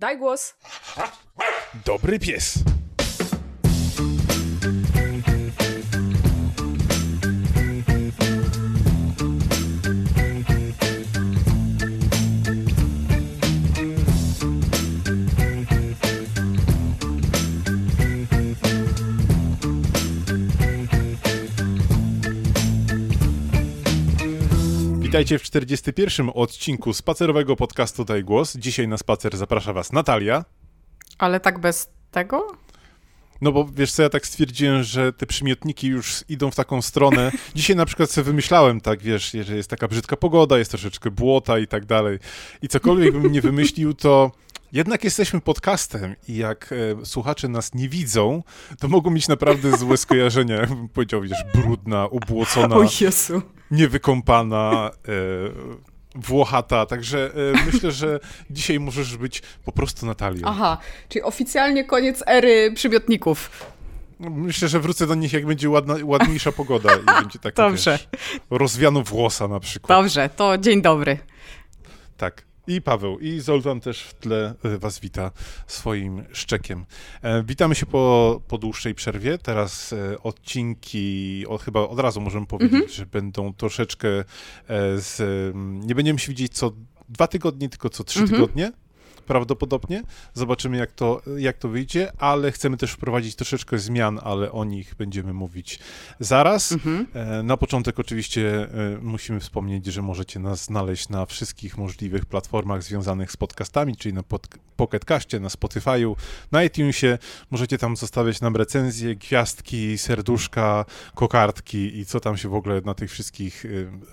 Daj głos. Dobry pies. Witajcie w 41. odcinku spacerowego podcastu Daj Głos. Dzisiaj na spacer zaprasza Was Natalia. Ale tak bez tego? No bo wiesz co, ja tak stwierdziłem, że te przymiotniki już idą w taką stronę. Dzisiaj na przykład sobie wymyślałem tak, wiesz, że jest taka brzydka pogoda, jest troszeczkę błota i tak dalej. I cokolwiek bym nie wymyślił, to jednak jesteśmy podcastem i jak e, słuchacze nas nie widzą, to mogą mieć naprawdę złe skojarzenia. Jakbym powiedział, wiesz, brudna, ubłocona, O Jezu. Niewykąpana, e, włochata. Także e, myślę, że dzisiaj możesz być po prostu Natalią. Aha, czyli oficjalnie koniec ery przymiotników. Myślę, że wrócę do nich, jak będzie ładna, ładniejsza pogoda i będzie taka, Dobrze. wiesz, rozwiano włosa na przykład. Dobrze, to dzień dobry. Tak. I Paweł, i Zoltan też w tle e, was wita swoim szczekiem. E, witamy się po, po dłuższej przerwie. Teraz e, odcinki, o, chyba od razu możemy powiedzieć, Mhm. że będą troszeczkę z... m, Nie będziemy się widzieć co dwa tygodnie, tylko co trzy Mhm. tygodnie. Prawdopodobnie. Zobaczymy, jak to, jak to wyjdzie, ale chcemy też wprowadzić troszeczkę zmian, ale o nich będziemy mówić zaraz. Mhm. E, Na początek oczywiście e, musimy wspomnieć, że możecie nas znaleźć na wszystkich możliwych platformach związanych z podcastami, czyli na pod, Pocketcaście, na Spotify'u, na iTunesie. Możecie tam zostawiać nam recenzje, gwiazdki, serduszka, kokardki i co tam się w ogóle na tych wszystkich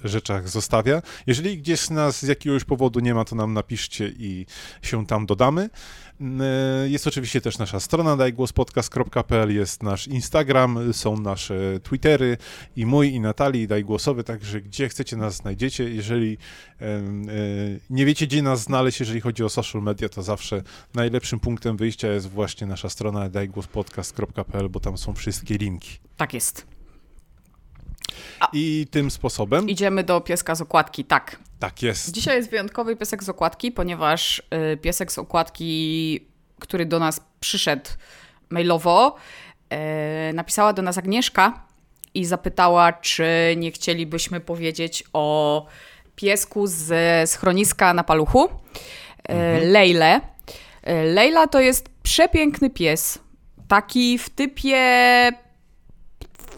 e, rzeczach zostawia. Jeżeli gdzieś nas z jakiegoś powodu nie ma, to nam napiszcie i się tam dodamy. Mm, e, Jest oczywiście też nasza strona dajgłospodcast.pl, jest nasz Instagram, są nasze Twittery i mój i Natalii daj głosowy, także gdzie chcecie nas znajdziecie. Jeżeli e, nie wiecie, gdzie nas znaleźć, jeżeli chodzi o social media, to zawsze najlepszym punktem wyjścia jest właśnie nasza strona dajgłospodcast.pl, bo tam są wszystkie linki. Tak jest. I tym sposobem, Idziemy do pieska z okładki, tak. tak jest. Dzisiaj jest wyjątkowy piesek z okładki, ponieważ y, piesek z okładki, który do nas przyszedł mailowo, y, napisała do nas Agnieszka i zapytała, czy nie chcielibyśmy powiedzieć o piesku z schroniska na paluchu, y, Lejle. Y, Lejla to jest przepiękny pies, taki w typie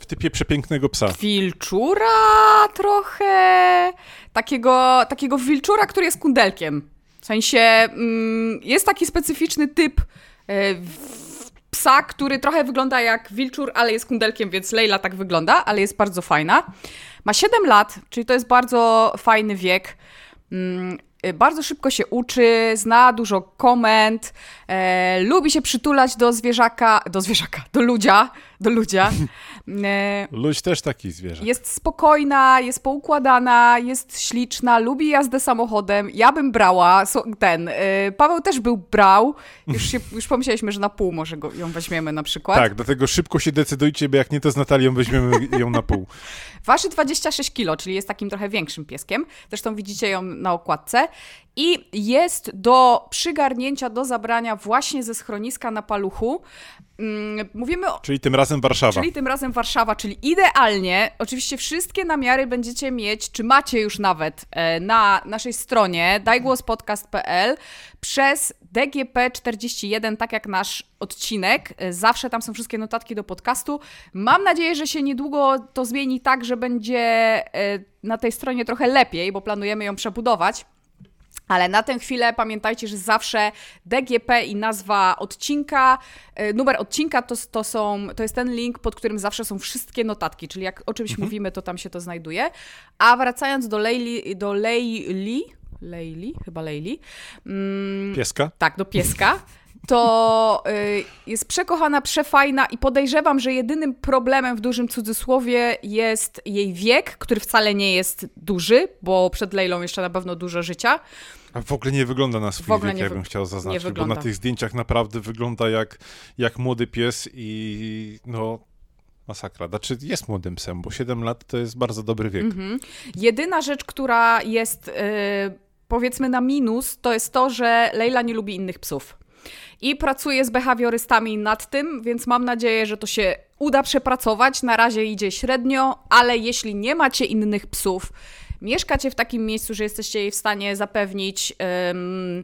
typie przepięknego psa. wilczura trochę. Takiego, takiego wilczura, który jest kundelkiem. W sensie mm, jest taki specyficzny typ e, psa, który trochę wygląda jak wilczur, ale jest kundelkiem, więc Leila tak wygląda, ale jest bardzo fajna. Ma 7 lat, czyli to jest bardzo fajny wiek. Mm, y, Bardzo szybko się uczy, zna dużo komend, e, lubi się przytulać do zwierzaka, do zwierzaka, do ludzia, do ludzia. E, Ludź też taki zwierzę. jest spokojna, jest poukładana, jest śliczna, lubi jazdę samochodem. Ja bym brała ten. y, Paweł też był brał. Już, się, już pomyśleliśmy, że na pół może go, ją weźmiemy na przykład. Tak, dlatego szybko się decydujcie, bo jak nie, to z Natalią weźmiemy ją na pół. Waży 26 kg, czyli jest takim trochę większym pieskiem. Zresztą widzicie ją na okładce. I jest do przygarnięcia, do zabrania właśnie ze schroniska na paluchu. Mm, Mówimy o, Czyli tym razem Warszawa. Czyli tym razem Warszawa, czyli idealnie. Oczywiście wszystkie namiary będziecie mieć, czy macie już nawet e, na naszej stronie dajgłospodcast.pl przez DGP41, tak jak nasz odcinek. E, Zawsze tam są wszystkie notatki do podcastu. Mam nadzieję, że się niedługo to zmieni tak, że będzie e, na tej stronie trochę lepiej, bo planujemy ją przebudować. Ale na tę chwilę pamiętajcie, że zawsze DGP i nazwa odcinka, e, numer odcinka to, to, są, to jest ten link, pod którym zawsze są wszystkie notatki, czyli jak o czymś mówimy, to tam się to znajduje. A wracając do Leili, do Leili, Leili, chyba Leili, mm, Pieska? tak, do pieska, to y, jest przekochana, przefajna i podejrzewam, że jedynym problemem w dużym cudzysłowie jest jej wiek, który wcale nie jest duży, bo przed Lejlą jeszcze na pewno dużo życia. A w ogóle nie wygląda na swój wiek, nie ja bym chciał zaznaczyć, bo wygląda. na tych zdjęciach naprawdę wygląda jak, jak młody pies i no masakra. Znaczy jest młodym psem, bo 7 lat to jest bardzo dobry wiek. Mhm. Jedyna rzecz, która jest y, powiedzmy na minus, to jest to, że Leila nie lubi innych psów. I pracuje z behawiorystami nad tym, więc mam nadzieję, że to się uda przepracować. Na razie idzie średnio, ale jeśli nie macie innych psów, mieszkacie w takim miejscu, że jesteście jej w stanie zapewnić um,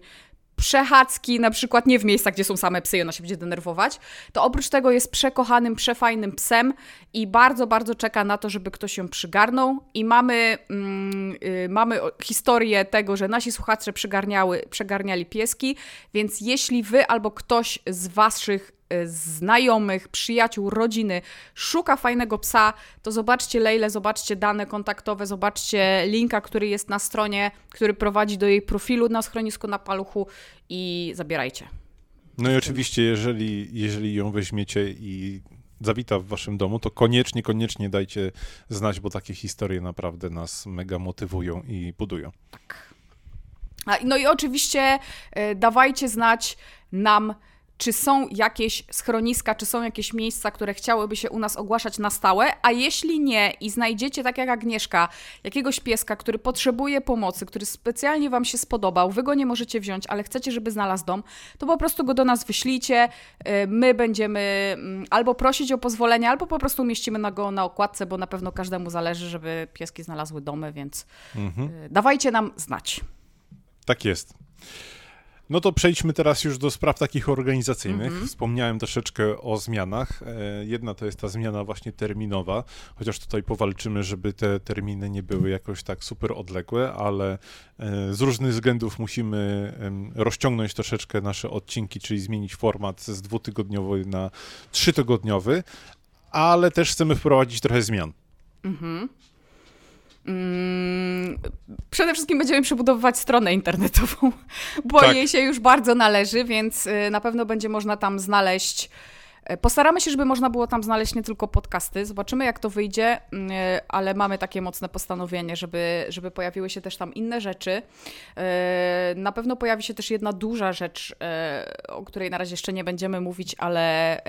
przechadzki, na przykład nie w miejscach, gdzie są same psy i ona się będzie denerwować, to oprócz tego jest przekochanym, przefajnym psem i bardzo, bardzo czeka na to, żeby ktoś ją przygarnął. I mamy, mm, y, mamy historię tego, że nasi słuchacze przygarniały, przegarniali pieski, więc jeśli wy albo ktoś z waszych znajomych, przyjaciół, rodziny szuka fajnego psa, to zobaczcie Lejle, zobaczcie dane kontaktowe, zobaczcie linka, który jest na stronie, który prowadzi do jej profilu na schronisku na paluchu i zabierajcie. No i oczywiście, jeżeli, jeżeli ją weźmiecie i zawita w waszym domu, to koniecznie, koniecznie dajcie znać, bo takie historie naprawdę nas mega motywują i budują. Tak. No i oczywiście y, dawajcie znać nam, czy są jakieś schroniska, czy są jakieś miejsca, które chciałyby się u nas ogłaszać na stałe, a jeśli nie i znajdziecie, tak jak Agnieszka, jakiegoś pieska, który potrzebuje pomocy, który specjalnie Wam się spodobał, Wy go nie możecie wziąć, ale chcecie, żeby znalazł dom, to po prostu go do nas wyślijcie, y, my będziemy mm, albo prosić o pozwolenie, albo po prostu umieścimy go na okładce, bo na pewno każdemu zależy, żeby pieski znalazły domy, więc mhm. Y, dawajcie nam znać. Tak jest. No to przejdźmy teraz już do spraw takich organizacyjnych. Mm -hmm. Wspomniałem troszeczkę o zmianach. E, jedna to jest ta zmiana właśnie terminowa, chociaż tutaj powalczymy, żeby te terminy nie były jakoś tak super odległe, ale e, z różnych względów musimy rozciągnąć troszeczkę nasze odcinki, czyli zmienić format z dwutygodniowy na trzytygodniowy, ale też chcemy wprowadzić trochę zmian. Mhm. Mm, przede wszystkim będziemy przebudowywać stronę internetową, bo tak. jej się już bardzo należy, więc y, na pewno będzie można tam znaleźć. Y, postaramy się, żeby można było tam znaleźć nie tylko podcasty. Zobaczymy, jak to wyjdzie, y, ale mamy takie mocne postanowienie, żeby, żeby pojawiły się też tam inne rzeczy. Na pewno pojawi się też jedna duża rzecz, o której na razie jeszcze nie będziemy mówić, ale,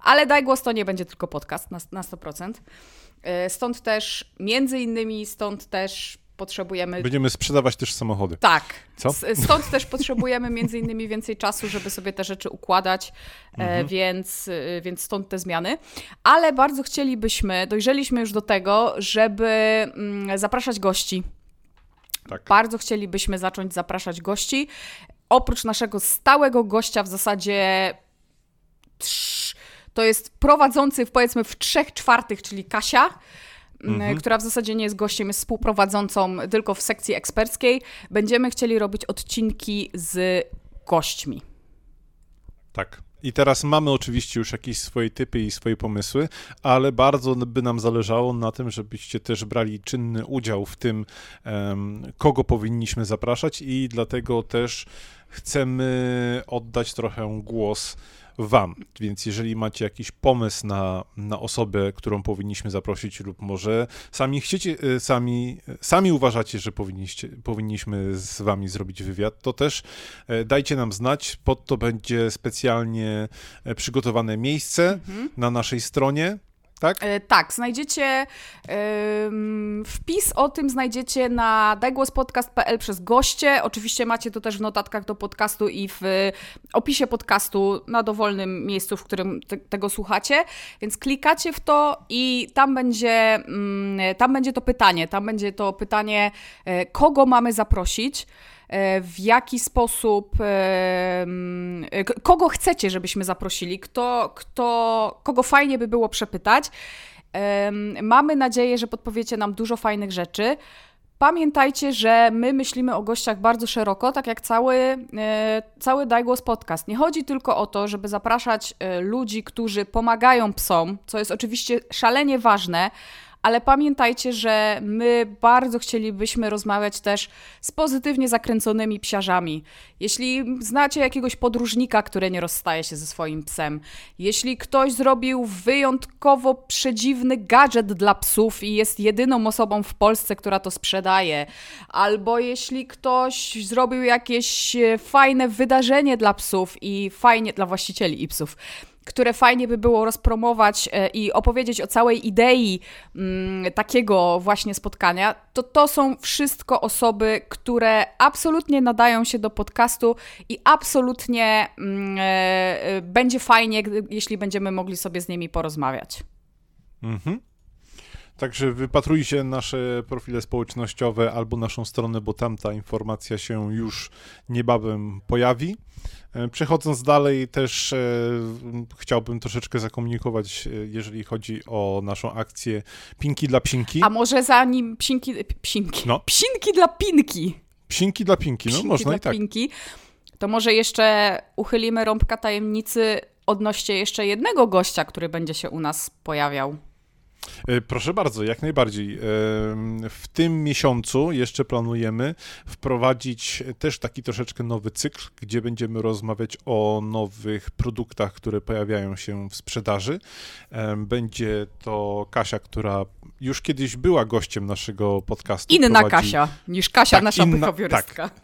ale daj głos, to nie będzie tylko podcast na, na 100%. E, stąd też, między innymi, stąd też potrzebujemy. Będziemy sprzedawać też samochody. Tak. Co? Stąd też potrzebujemy między innymi więcej czasu, żeby sobie te rzeczy układać, e, mhm. więc, e, więc stąd te zmiany. Ale bardzo chcielibyśmy, dojrzeliśmy już do tego, żeby mm, zapraszać gości. Tak. Bardzo chcielibyśmy zacząć zapraszać gości. Oprócz naszego stałego gościa w zasadzie to jest prowadzący, powiedzmy, w trzech czwartych, czyli Kasia. Mhm. która w zasadzie nie jest gościem, jest współprowadzącą tylko w sekcji eksperckiej. Będziemy chcieli robić odcinki z gośćmi. Tak. I teraz mamy oczywiście już jakieś swoje typy i swoje pomysły, ale bardzo by nam zależało na tym, żebyście też brali czynny udział w tym, kogo powinniśmy zapraszać, i dlatego też chcemy oddać trochę głos wam. Więc jeżeli macie jakiś pomysł na, na osobę, którą powinniśmy zaprosić, lub może sami chcecie, e, sami, sami uważacie, że powinniście, powinniśmy z wami zrobić wywiad, to też e, dajcie nam znać. Pod to będzie specjalnie e, przygotowane miejsce mhm. na naszej stronie tak? E, tak, znajdziecie e, wpis o tym znajdziecie na dajgłospodcast.pl przez goście. Oczywiście macie to też w notatkach do podcastu i w opisie podcastu na dowolnym miejscu, w którym te, tego słuchacie. Więc klikacie w to i tam będzie, mm, tam będzie to pytanie. Tam będzie to pytanie, e, kogo mamy zaprosić. E, w jaki sposób, e, kogo chcecie, żebyśmy zaprosili, kto, kto, kogo fajnie by było przepytać. Mamy nadzieję, że podpowiecie nam dużo fajnych rzeczy. Pamiętajcie, że my myślimy o gościach bardzo szeroko, tak jak cały, e, cały Dajgłos Podcast. Nie chodzi tylko o to, żeby zapraszać ludzi, którzy pomagają psom, co jest oczywiście szalenie ważne, ale pamiętajcie, że my bardzo chcielibyśmy rozmawiać też z pozytywnie zakręconymi psiarzami. Jeśli znacie jakiegoś podróżnika, który nie rozstaje się ze swoim psem, jeśli ktoś zrobił wyjątkowo przedziwny gadżet dla psów i jest jedyną osobą w Polsce, która to sprzedaje, albo jeśli ktoś zrobił jakieś e, fajne wydarzenie dla psów i fajnie dla właścicieli i psów które fajnie by było rozpromować e, i opowiedzieć o całej idei mm, takiego właśnie spotkania, to to są wszystko osoby, które absolutnie nadają się do podcastu i absolutnie mm, e, e, będzie fajnie, jeśli będziemy mogli sobie z nimi porozmawiać. Mhm. Także wypatrujcie nasze profile społecznościowe albo naszą stronę, bo tam ta informacja się już niebawem pojawi. E, przechodząc dalej, też e, chciałbym troszeczkę zakomunikować, e, jeżeli chodzi o naszą akcję Pinki dla Psinki. A może zanim psinki, psinki, no. psinki dla Pinki. Psinki dla Pinki, no psinki można i tak. Pinki, to może jeszcze uchylimy rąbka tajemnicy odnośnie jeszcze jednego gościa, który będzie się u nas pojawiał. E, proszę bardzo, jak najbardziej. E, w tym miesiącu jeszcze planujemy wprowadzić też taki troszeczkę nowy cykl, gdzie będziemy rozmawiać o nowych produktach, które pojawiają się w sprzedaży. E, będzie to Kasia, która już kiedyś była gościem naszego podcastu. Inna prowadzi... Kasia niż Kasia, tak, nasza inna... behawiorystka. Tak.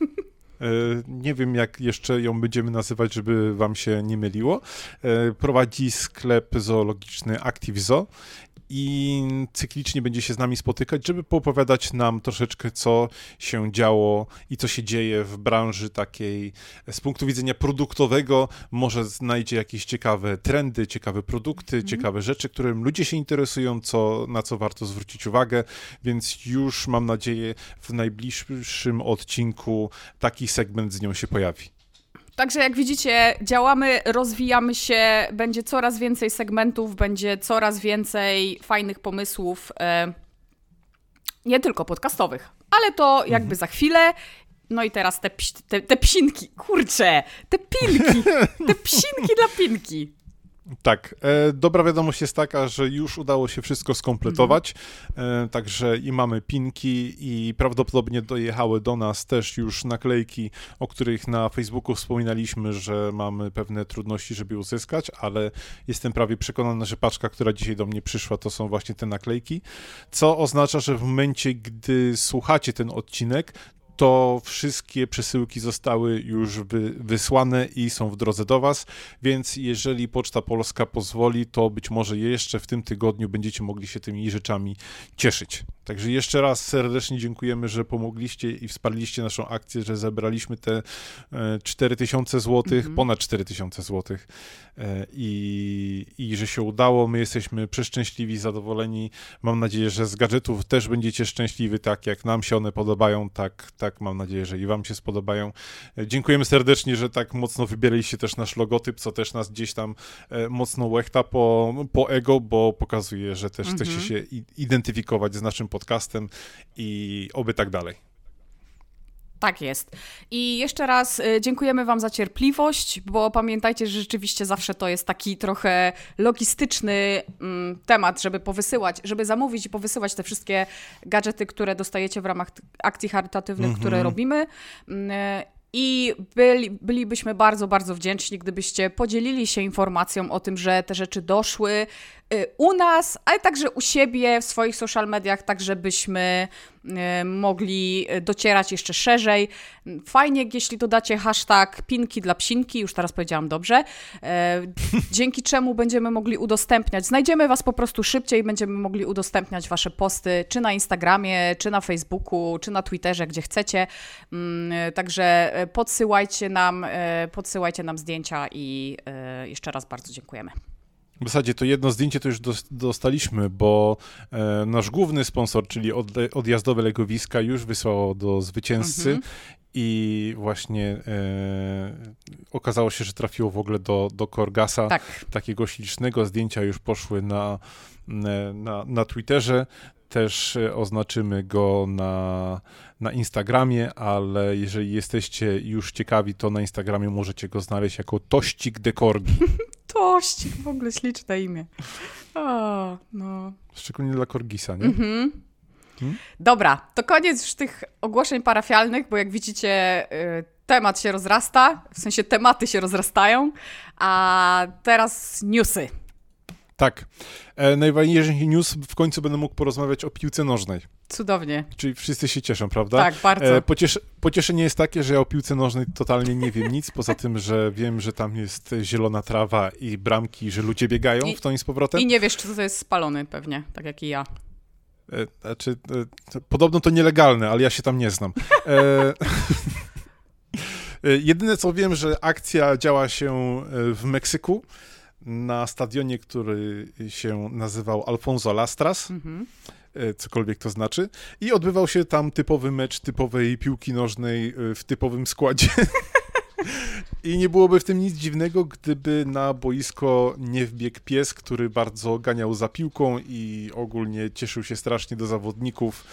Nie wiem, jak jeszcze ją będziemy nazywać, żeby wam się nie myliło. Prowadzi sklep zoologiczny ActiveZoo i cyklicznie będzie się z nami spotykać, żeby poopowiadać nam troszeczkę, co się działo i co się dzieje w branży takiej z punktu widzenia produktowego. Może znajdzie jakieś ciekawe trendy, ciekawe produkty, mm. ciekawe rzeczy, którym ludzie się interesują, co, na co warto zwrócić uwagę, więc już mam nadzieję w najbliższym odcinku taki segment z nią się pojawi. Także jak widzicie, działamy, rozwijamy się, będzie coraz więcej segmentów, będzie coraz więcej fajnych pomysłów, e, nie tylko podcastowych, ale to jakby mhm. za chwilę. No i teraz te, te, te psinki, kurcze, te pilki, te psinki dla pinki. Tak, e, dobra wiadomość jest taka, że już udało się wszystko skompletować, e, także i mamy pinki i prawdopodobnie dojechały do nas też już naklejki, o których na Facebooku wspominaliśmy, że mamy pewne trudności, żeby je uzyskać, ale jestem prawie przekonany, że paczka, która dzisiaj do mnie przyszła, to są właśnie te naklejki, co oznacza, że w momencie, gdy słuchacie ten odcinek, to wszystkie przesyłki zostały już wy, wysłane i są w drodze do Was, więc jeżeli Poczta Polska pozwoli, to być może jeszcze w tym tygodniu będziecie mogli się tymi rzeczami cieszyć. Także jeszcze raz serdecznie dziękujemy, że pomogliście i wsparliście naszą akcję, że zebraliśmy te 4000 zł, mm -hmm. ponad 4000 zł e, i, i że się udało. My jesteśmy przeszczęśliwi, zadowoleni. Mam nadzieję, że z gadżetów też będziecie szczęśliwi, tak jak nam się one podobają, tak, tak mam nadzieję, że i wam się spodobają. E, dziękujemy serdecznie, że tak mocno wybieraliście też nasz logotyp, co też nas gdzieś tam e, mocno łechta po, po ego, bo pokazuje, że też -hmm. chcecie się identyfikować z naszym podcastem i oby tak dalej. Tak jest. I jeszcze raz y, dziękujemy Wam za cierpliwość, bo pamiętajcie, że rzeczywiście zawsze to jest taki trochę logistyczny mm, temat, żeby powysyłać, żeby zamówić i powysyłać te wszystkie gadżety, które dostajecie w ramach akcji charytatywnych, mm -hmm. które robimy. Mm, i byli, bylibyśmy bardzo, bardzo wdzięczni, gdybyście podzielili się informacją o tym, że te rzeczy doszły, Y, u nas, ale także u siebie w swoich social mediach, tak żebyśmy y, mogli docierać jeszcze szerzej. Fajnie, jeśli dodacie hashtag pinki dla psinki, już teraz powiedziałam dobrze, y, dzięki czemu będziemy mogli udostępniać, znajdziemy Was po prostu szybciej, będziemy mogli udostępniać Wasze posty, czy na Instagramie, czy na Facebooku, czy na Twitterze, gdzie chcecie. Mm, także podsyłajcie nam, podsyłajcie nam zdjęcia i jeszcze raz bardzo dziękujemy. W zasadzie to jedno zdjęcie to już dostaliśmy, bo e, nasz główny sponsor, czyli od, odjazdowe legowiska, już wysłał do zwycięzcy mhm. i właśnie e, okazało się, że trafiło w ogóle do, do Korgasa. Tak. Takiego ślicznego zdjęcia już poszły na, na, na Twitterze. Też e, oznaczymy go na, na Instagramie, ale jeżeli jesteście już ciekawi, to na Instagramie możecie go znaleźć jako Tościk de Korgi. Tościk, w ogóle śliczne imię. O, no. Szczególnie dla Korgisa, nie? Mhm. Hmm? Dobra, to koniec już tych ogłoszeń parafialnych, bo jak widzicie, y, temat się rozrasta, w sensie tematy się rozrastają, a teraz newsy. Tak. E, najważniejszy news, w końcu będę mógł porozmawiać o piłce nożnej. Cudownie. Czyli wszyscy się cieszą, prawda? Tak, bardzo. E, pociesz pocieszenie jest takie, że ja o piłce nożnej totalnie nie wiem nic, poza tym, że wiem, że tam jest zielona trawa i bramki, że ludzie biegają I, w to i z powrotem. I nie wiesz, czy to jest spalony pewnie, tak jak i ja. E, znaczy, e, podobno to nielegalne, ale ja się tam nie znam. E, e, jedyne co wiem, że akcja działa się e, w Meksyku na stadionie, który się nazywał Alfonso Lastras. Mhm cokolwiek to znaczy. I odbywał się tam typowy mecz typowej piłki nożnej w typowym składzie. I nie byłoby w tym nic dziwnego, gdyby na boisko nie wbiegł pies, który bardzo ganiał za piłką i ogólnie cieszył się strasznie do zawodników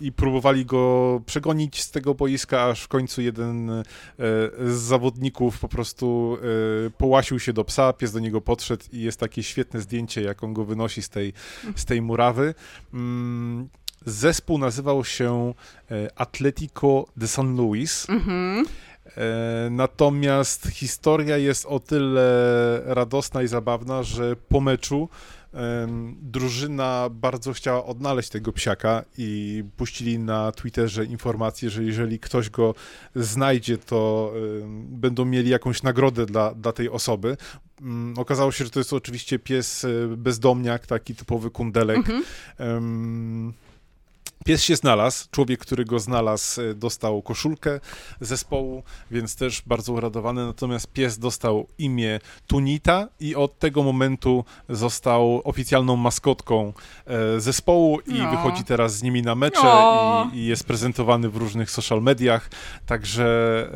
i próbowali go przegonić z tego boiska, aż w końcu jeden e, z zawodników po prostu e, połasił się do psa, pies do niego podszedł i jest takie świetne zdjęcie, jak on go wynosi z tej, z tej murawy. Mm, zespół nazywał się e, Atletico de San Luis. Mhm. Natomiast historia jest o tyle radosna i zabawna, że po meczu drużyna bardzo chciała odnaleźć tego psiaka i puścili na Twitterze informację, że jeżeli ktoś go znajdzie, to będą mieli jakąś nagrodę dla, dla tej osoby. Mm, okazało się, że to jest oczywiście pies e, bezdomniak, taki typowy kundelek. Mhm. Pies się znalazł, człowiek, który go znalazł, e, dostał koszulkę zespołu, więc też bardzo uradowany. Natomiast pies dostał imię Tunita i od tego momentu został oficjalną maskotką e, zespołu i no. wychodzi teraz z nimi na mecze i, i, jest prezentowany w różnych social mediach. Także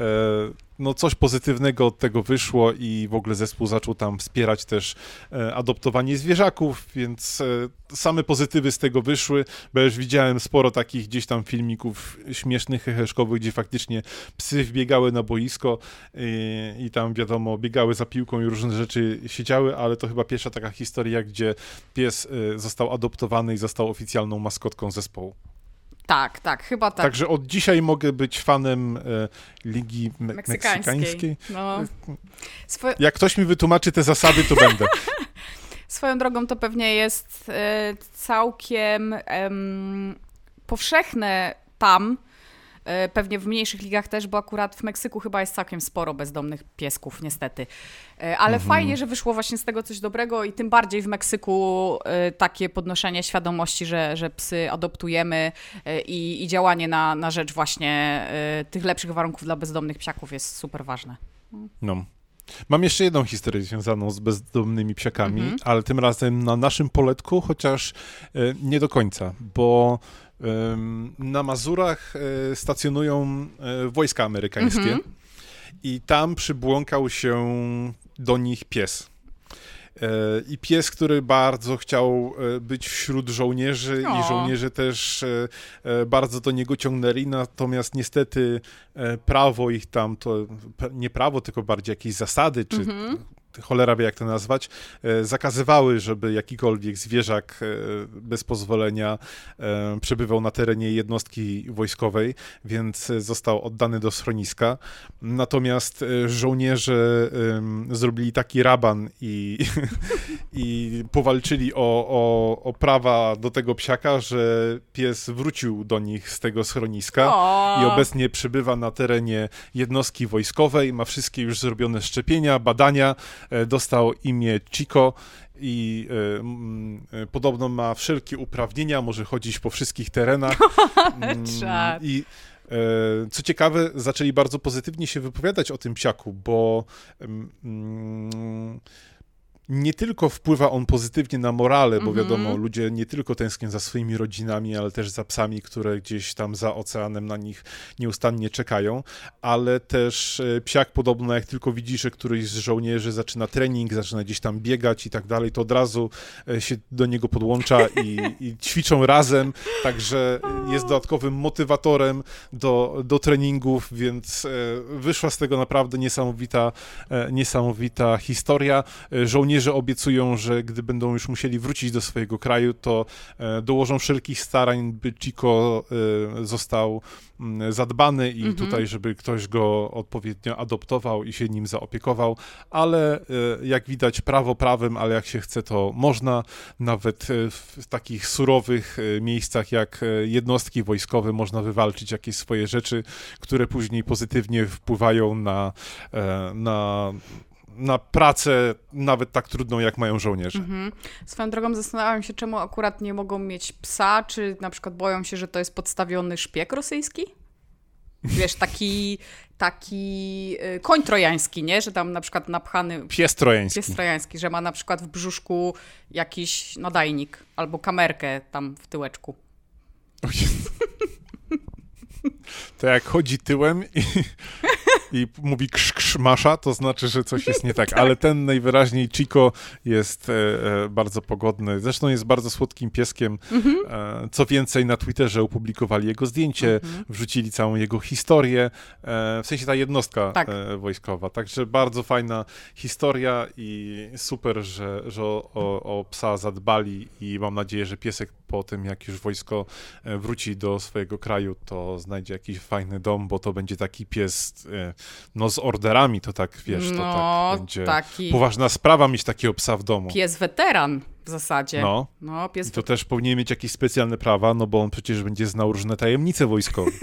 e, no coś pozytywnego od tego wyszło i w ogóle zespół zaczął tam wspierać też e, adoptowanie zwierzaków, więc e, same pozytywy z tego wyszły, bo już widziałem sporo takich gdzieś tam filmików śmiesznych, heheszkowych, gdzie faktycznie psy wbiegały na boisko i, i tam wiadomo, biegały za piłką i różne rzeczy się działy, ale to chyba pierwsza taka historia, gdzie pies e, został adoptowany i został oficjalną maskotką zespołu. Tak, tak, chyba tak. Także od dzisiaj mogę być fanem e, Ligi me Meksykańskiej. meksykańskiej. No. Swo Jak ktoś mi wytłumaczy te zasady, to będę. Swoją drogą to pewnie jest e, całkiem powszechne tam, pewnie w mniejszych ligach też, bo akurat w Meksyku chyba jest całkiem sporo bezdomnych piesków, niestety. E, ale mhm. fajnie, że wyszło właśnie z tego coś dobrego i tym bardziej w Meksyku e, takie podnoszenie świadomości, że, że psy adoptujemy i, i działanie na, na rzecz właśnie tych lepszych warunków dla bezdomnych psiaków jest super ważne. No. Mam jeszcze jedną historię związaną z bezdomnymi psiakami, mm -hmm. ale tym razem na naszym poletku, chociaż nie do końca, bo na Mazurach e, stacjonują e, wojska amerykańskie mhm. i tam przybłąkał się do nich pies. E, I pies, który bardzo chciał być wśród żołnierzy, o. i żołnierze też bardzo do niego ciągnęli, natomiast niestety prawo ich tam, to nie prawo, tylko bardziej jakieś zasady, czy mhm cholera wie jak to nazwać, e, zakazywały, żeby jakikolwiek zwierzak e, bez pozwolenia e, przebywał na terenie jednostki wojskowej, więc został oddany do schroniska. Natomiast żołnierze zrobili taki raban i, i powalczyli o, o, o prawa do tego psiaka, że pies wrócił do nich z tego schroniska o. i obecnie przebywa na terenie jednostki wojskowej, ma wszystkie już zrobione szczepienia, badania, dostał imię Chico i y, y, podobno ma wszelkie uprawnienia, może chodzić po wszystkich terenach. Mm, I co ciekawe, zaczęli bardzo pozytywnie się wypowiadać o tym psiaku, bo mm, nie tylko wpływa on pozytywnie na morale, bo wiadomo, mm -hmm. ludzie nie tylko tęsknią za swoimi rodzinami, ale też za psami, które gdzieś tam za oceanem na nich nieustannie czekają, ale też e, psiak podobno jak tylko widzi, że któryś z żołnierzy zaczyna trening, zaczyna gdzieś tam biegać i tak dalej, to od razu e, się do niego podłącza i, i ćwiczą razem, także jest dodatkowym motywatorem do, do treningów, więc e, wyszła z tego naprawdę niesamowita, niesamowita historia. Żołnierze żołnierze obiecują, że gdy będą już musieli wrócić do swojego kraju, to e, dołożą wszelkich starań, by Chico e, został mm, zadbany i Mhm. tutaj, żeby ktoś go odpowiednio adoptował i się nim zaopiekował, ale e, jak widać prawo prawem, ale jak się chce, to można, nawet w takich surowych miejscach jak jednostki wojskowe można wywalczyć jakieś swoje rzeczy, które później pozytywnie wpływają na, na, na pracę, nawet tak trudną, jak mają żołnierze. Mhm. Swoją drogą zastanawiam się, czemu akurat nie mogą mieć psa, czy na przykład boją się, że to jest podstawiony szpieg rosyjski? Wiesz, taki, taki y, koń trojański, nie? Że tam na przykład napchany Pies trojański. pies trojański, że ma na przykład w brzuszku jakiś nadajnik albo kamerkę tam w tyłeczku. To jak chodzi tyłem i, i mówi krz, krz, masza, to znaczy, że coś jest nie tak. Ale ten najwyraźniej Chico jest e, e, bardzo pogodny. Zresztą jest bardzo słodkim pieskiem. E, co więcej, na Twitterze opublikowali jego zdjęcie, wrzucili całą jego historię, w sensie ta jednostka Tak. wojskowa. Także bardzo fajna historia i super, że, że o, o, psa zadbali i mam nadzieję, że piesek po tym, jak już wojsko wróci do swojego kraju, to znajdzie jakiś fajny dom, bo to będzie taki pies, no z orderami, to tak, wiesz, to no, tak będzie taki poważna sprawa mieć takiego psa w domu. pies weteran w zasadzie. No, No, pies i to też powinien mieć jakieś specjalne prawa, no bo on przecież będzie znał różne tajemnice wojskowe.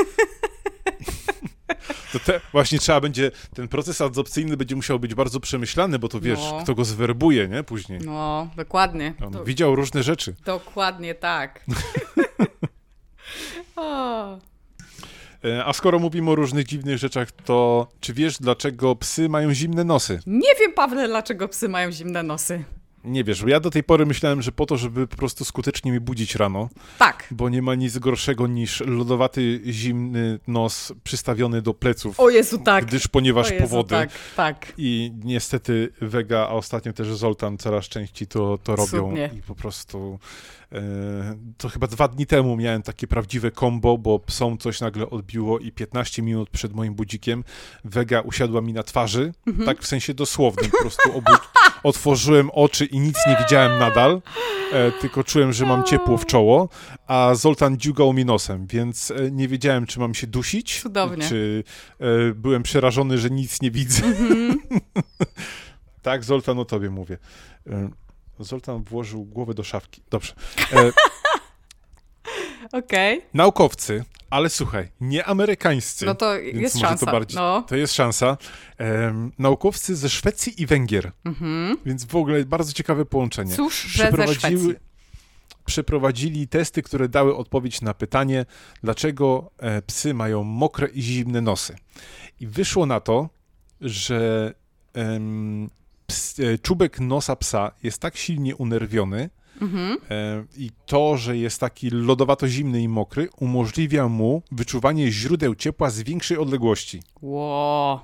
To te, właśnie trzeba będzie, ten proces adopcyjny będzie musiał być bardzo przemyślany, bo to wiesz, No. kto go zwerbuje, nie, później. No, dokładnie. On Do, widział różne rzeczy. dokładnie tak. o. E, A skoro mówimy o różnych dziwnych rzeczach, to czy wiesz, dlaczego psy mają zimne nosy? Nie wiem, Pawle, dlaczego psy mają zimne nosy. Nie wiesz, bo ja do tej pory myślałem, że po to, żeby po prostu skutecznie mi budzić rano, Tak. bo nie ma nic gorszego niż lodowaty, zimny nos przystawiony do pleców, O Jezu, tak. gdyż ponieważ Jezu, powody Tak, tak. i niestety Vega, a ostatnio też Zoltan coraz częściej to, to robią Cudnie. i po prostu to chyba dwa dni temu miałem takie prawdziwe combo, bo psom coś nagle odbiło i 15 minut przed moim budzikiem Vega usiadła mi na twarzy, Mhm. tak w sensie dosłownym, po prostu obud- otworzyłem oczy i nic nie widziałem nadal, e, tylko czułem, że mam ciepło w czoło, a Zoltan dziugał mi nosem, więc e, nie wiedziałem, czy mam się dusić, Cudownie. czy e, byłem przerażony, że nic nie widzę. tak, Zoltan, o tobie mówię. E, Zoltan włożył głowę do szafki. Dobrze. E, Okej. naukowcy, ale słuchaj, nie amerykańscy. No to jest szansa. To, bardziej, No. to jest szansa. Naukowcy ze Szwecji i Węgier, Mhm. więc w ogóle bardzo ciekawe połączenie. Cóż, że ze Szwecji. przeprowadzili testy, które dały odpowiedź na pytanie, dlaczego e, psy mają mokre i zimne nosy. I wyszło na to, że ps, e, czubek nosa psa jest tak silnie unerwiony Mhm. e, i to, że jest taki lodowato zimny i mokry, umożliwia mu wyczuwanie źródeł ciepła z większej odległości. Ło.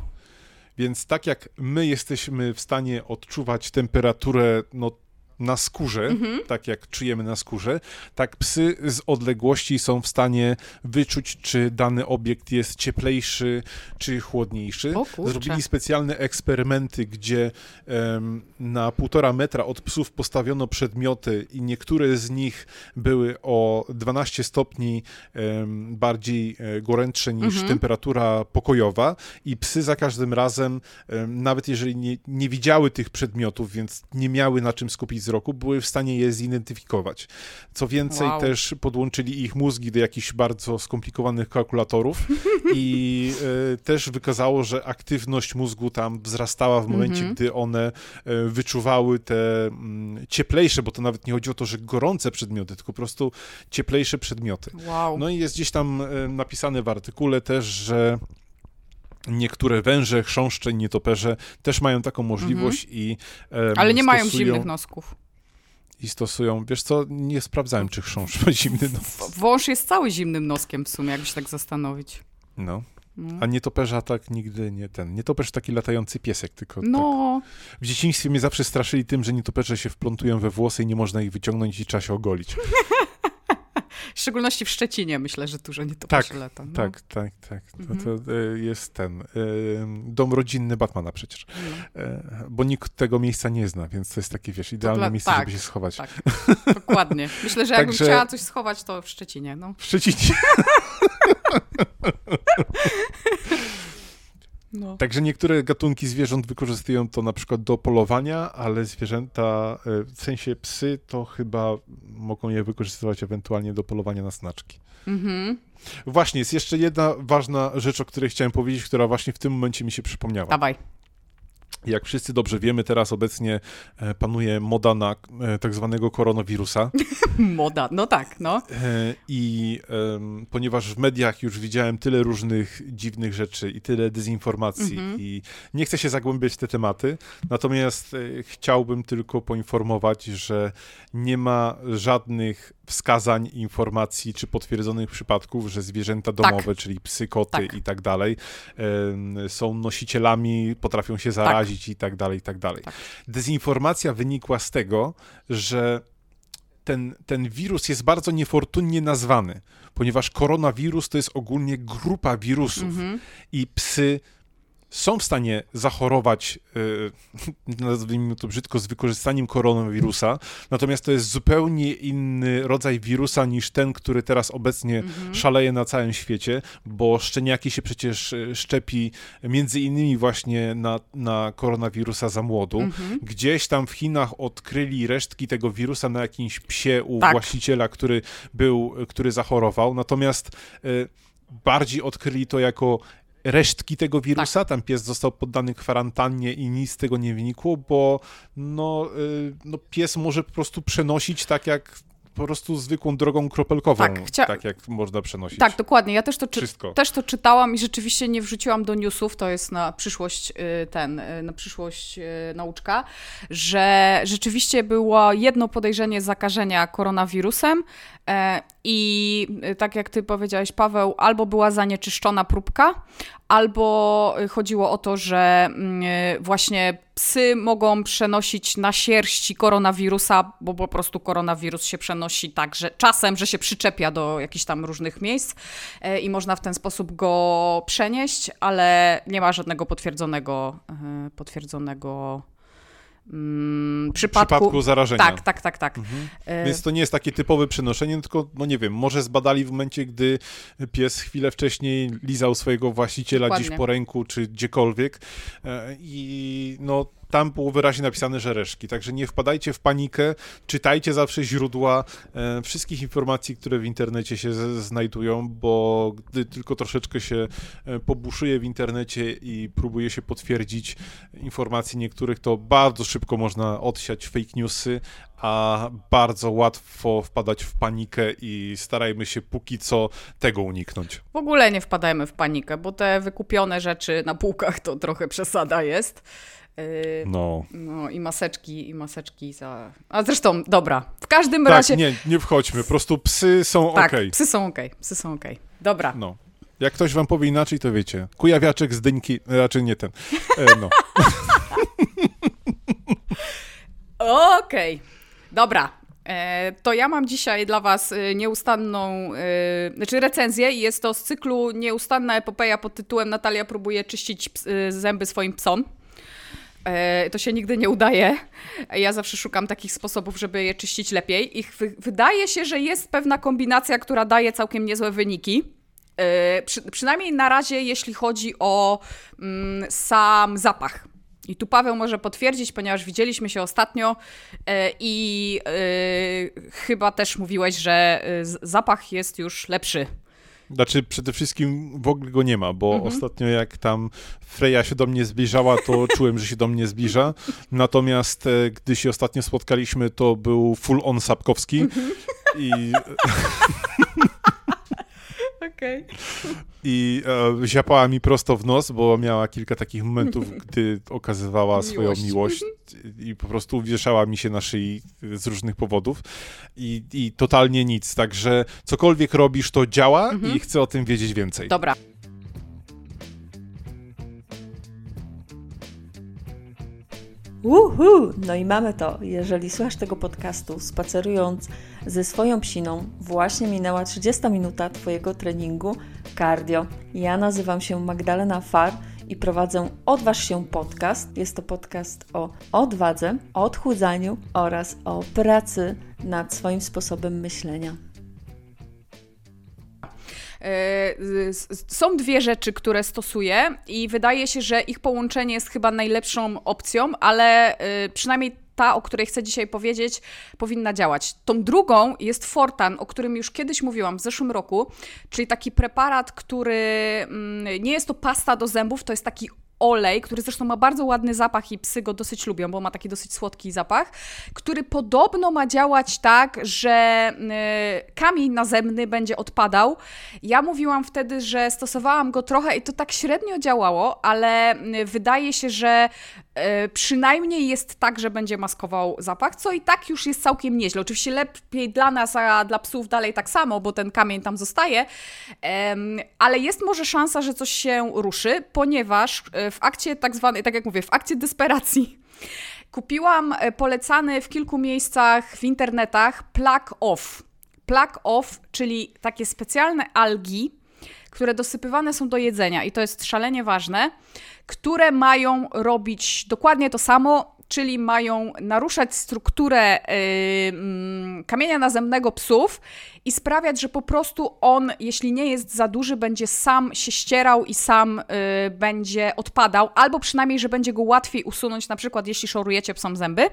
Więc tak jak my jesteśmy w stanie odczuwać temperaturę no, na skórze, Mhm. tak jak czujemy na skórze, tak psy z odległości są w stanie wyczuć, czy dany obiekt jest cieplejszy, czy chłodniejszy. Zrobili specjalne eksperymenty, gdzie em, na półtora metra od psów postawiono przedmioty i niektóre z nich były o 12 stopni em, bardziej e, gorętsze niż Mhm. temperatura pokojowa i psy za każdym razem, em, nawet jeżeli nie, nie widziały tych przedmiotów, więc nie miały na czym skupić wzroku, były w stanie je zidentyfikować. Co więcej, Wow. też podłączyli ich mózgi do jakichś bardzo skomplikowanych kalkulatorów i e, też wykazało, że aktywność mózgu tam wzrastała w momencie, Mhm. gdy one e, wyczuwały te mm, cieplejsze, bo to nawet nie chodzi o to, że gorące przedmioty, tylko po prostu cieplejsze przedmioty. Wow. No i jest gdzieś tam e, napisane w artykule też, że niektóre węże, chrząszcze nietoperze też mają taką możliwość i em, Ale nie mają stosują, zimnych nosków. I stosują, wiesz co, nie sprawdzałem, czy chrząszcz ma zimny nos. Wąż jest cały zimnym noskiem w sumie, jakby się tak zastanowić. No. No. A nietoperza tak nigdy nie ten. Nietoperz taki latający piesek, tylko tak. No, W dzieciństwie mnie zawsze straszyli tym, że nietoperze się wplątują we włosy i nie można ich wyciągnąć i trzeba się ogolić. W szczególności w Szczecinie myślę, że dużo nietoperzy Tak, lata. No. Tak, tak, tak. To, Mhm. to e, jest ten e, dom rodzinny Batmana przecież. No, E, Bo nikt tego miejsca nie zna, więc to jest takie, wiesz, idealne dla- miejsce, tak, żeby się schować. tak. Dokładnie. Myślę, że jakbym Także- chciała coś schować, to w Szczecinie. No. W Szczecinie. No. Także niektóre gatunki zwierząt wykorzystują to na przykład do polowania, ale zwierzęta, e, w sensie psy, to chyba mogą je wykorzystywać ewentualnie do polowania na snaczki. Mhm. Właśnie, jest jeszcze jedna ważna rzecz, o której chciałem powiedzieć, która właśnie w tym momencie mi się przypomniała. Dawaj. Jak wszyscy dobrze wiemy, teraz obecnie e, panuje moda na e, tak zwanego koronawirusa. Moda. No tak, no. E, I em, ponieważ w mediach już widziałem tyle różnych dziwnych rzeczy i tyle dezinformacji, Mhm. i nie chcę się zagłębiać w te tematy, natomiast chciałbym tylko poinformować, że nie ma żadnych wskazań, informacji czy potwierdzonych przypadków, że zwierzęta domowe, czyli psy, koty Tak. i tak dalej, em, są nosicielami, potrafią się zarazić i tak dalej, i tak dalej. Tak. Dezinformacja wynikła z tego, że ten, ten wirus jest bardzo niefortunnie nazwany, ponieważ koronawirus to jest ogólnie grupa wirusów Mhm. i psy są w stanie zachorować, e, nazwijmy to brzydko, z wykorzystaniem koronawirusa, natomiast to jest zupełnie inny rodzaj wirusa niż ten, który teraz obecnie Mhm. szaleje na całym świecie, bo szczeniaki się przecież e, szczepi między innymi właśnie na, na koronawirusa za młodu. Mhm. Gdzieś tam w Chinach odkryli resztki tego wirusa na jakimś psie u Tak. właściciela, który był, który zachorował. Natomiast e, bardziej odkryli to jako resztki tego wirusa. Tak. Tam pies został poddany kwarantannie i nic z tego nie wynikło, bo no, e, no pies może po prostu przenosić tak jak po prostu zwykłą drogą kropelkową, Tak, chcia- tak jak można przenosić Tak, dokładnie. Ja też to, czy, też to czytałam i rzeczywiście nie wrzuciłam do newsów, to jest na przyszłość y, ten, y, na przyszłość y, nauczka, że rzeczywiście było jedno podejrzenie zakażenia koronawirusem i y, tak jak ty powiedziałeś, Paweł, albo była zanieczyszczona próbka, albo y, chodziło o to, że mm, właśnie psy mogą przenosić na sierści koronawirusa, bo po prostu koronawirus się przenosi tak, że czasem, że się przyczepia do jakichś tam różnych miejsc e, i można w ten sposób go przenieść, ale nie ma żadnego potwierdzonego, e, potwierdzonego mm, W przypadku. przypadku zarażenia. Tak, tak, tak, tak. Mhm. E, Więc to nie jest takie typowe przenoszenie, tylko, no nie wiem, może zbadali w momencie, gdy pies chwilę wcześniej lizał swojego właściciela Dokładnie. gdzieś po ręku, czy gdziekolwiek e, i no tam było wyraźnie napisane, że reszki, także nie wpadajcie w panikę, czytajcie zawsze źródła e, wszystkich informacji, które w internecie się z, znajdują, bo gdy tylko troszeczkę się e, pobuszuje w internecie i próbuje się potwierdzić informacji niektórych, to bardzo szybko można odsiać fake newsy, a bardzo łatwo wpadać w panikę i starajmy się póki co tego uniknąć. W ogóle nie wpadajmy w panikę, bo te wykupione rzeczy na półkach to trochę przesada jest. E, No. No i maseczki, i maseczki za... A zresztą, dobra, w każdym Tak, razie... nie, nie wchodźmy, po prostu psy są tak, okej. psy są okej, psy są okej. Dobra, No. Jak ktoś wam powie inaczej, to wiecie. Kujawiaczek z dyńki, raczej nie ten. E, no. Okej, dobra. E, to ja mam dzisiaj dla Was e, nieustanną, e, znaczy recenzję i jest to z cyklu Nieustanna epopeja pod tytułem Natalia próbuje czyścić ps, e, zęby swoim psom. E, to się nigdy nie udaje. Ja zawsze szukam takich sposobów, żeby je czyścić lepiej. I wy- wydaje się, że jest pewna kombinacja, która daje całkiem niezłe wyniki. E, przy, przynajmniej na razie, jeśli chodzi o mm, sam zapach. I tu Paweł może potwierdzić, ponieważ widzieliśmy się ostatnio e, i e, chyba też mówiłeś, że zapach jest już lepszy. Znaczy, przede wszystkim w ogóle go nie ma, bo Mhm. ostatnio jak tam Freja się do mnie zbliżała, to czułem, że się do mnie zbliża. Natomiast e, gdy się ostatnio spotkaliśmy, to był full on Sapkowski. Mhm. I, Okej. i e, ziapała mi prosto w nos, bo miała kilka takich momentów, gdy okazywała swoją Miłość. miłość i po prostu wieszała mi się na szyi z różnych powodów i, i totalnie nic. Także cokolwiek robisz, to działa i chcę o tym wiedzieć więcej. Dobra. Uhu! No i mamy to. Jeżeli słuchasz tego podcastu spacerując ze swoją psiną, właśnie minęła 30 minuta Twojego treningu cardio. Ja nazywam się Magdalena Far i prowadzę Odważ się podcast. Jest to podcast o odwadze, odchudzaniu oraz o pracy nad swoim sposobem myślenia. E, są dwie rzeczy, które stosuję i wydaje się, że ich połączenie jest chyba najlepszą opcją, ale e, przynajmniej ta, o której chcę dzisiaj powiedzieć, powinna działać. Tą drugą jest Fortan, o którym już kiedyś mówiłam w zeszłym roku, czyli taki preparat, który mm, nie jest to pasta do zębów, to jest taki olej, który zresztą ma bardzo ładny zapach i psy go dosyć lubią, bo ma taki dosyć słodki zapach, który podobno ma działać tak, że y, kamień nazemny będzie odpadał. Ja mówiłam wtedy, że stosowałam go trochę i to tak średnio działało, ale y, wydaje się, że przynajmniej jest tak, że będzie maskował zapach, co i tak już jest całkiem nieźle. Oczywiście lepiej dla nas, a dla psów dalej tak samo, bo ten kamień tam zostaje, ale jest może szansa, że coś się ruszy, ponieważ w akcie tak zwanej, tak jak mówię, w akcie desperacji kupiłam e, polecany w kilku miejscach w internetach plug off. Plug off, czyli takie specjalne algi, które dosypywane są do jedzenia i to jest szalenie ważne, które mają robić dokładnie to samo, czyli mają naruszać strukturę yy, kamienia nazemnego psów i sprawiać, że po prostu on, jeśli nie jest za duży, będzie sam się ścierał i sam yy, będzie odpadał, albo przynajmniej, że będzie go łatwiej usunąć, na przykład jeśli szorujecie psom zęby.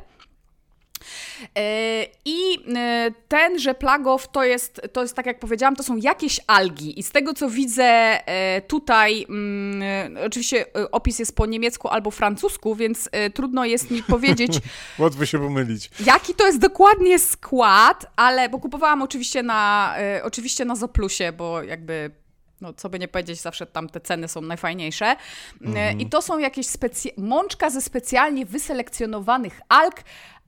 E, I e, tenże plagow to jest, to jest, tak jak powiedziałam, to są jakieś algi. I z tego, co widzę e, tutaj, mm, oczywiście opis jest po niemiecku albo francusku, więc trudno jest mi powiedzieć. Łatwo się pomylić. Jaki to jest dokładnie skład, ale, bo kupowałam oczywiście na, oczywiście na Zoplusie, bo jakby no co by nie powiedzieć, zawsze tam te ceny są najfajniejsze. Mhm. I to są jakieś specy- mączka ze specjalnie wyselekcjonowanych alg,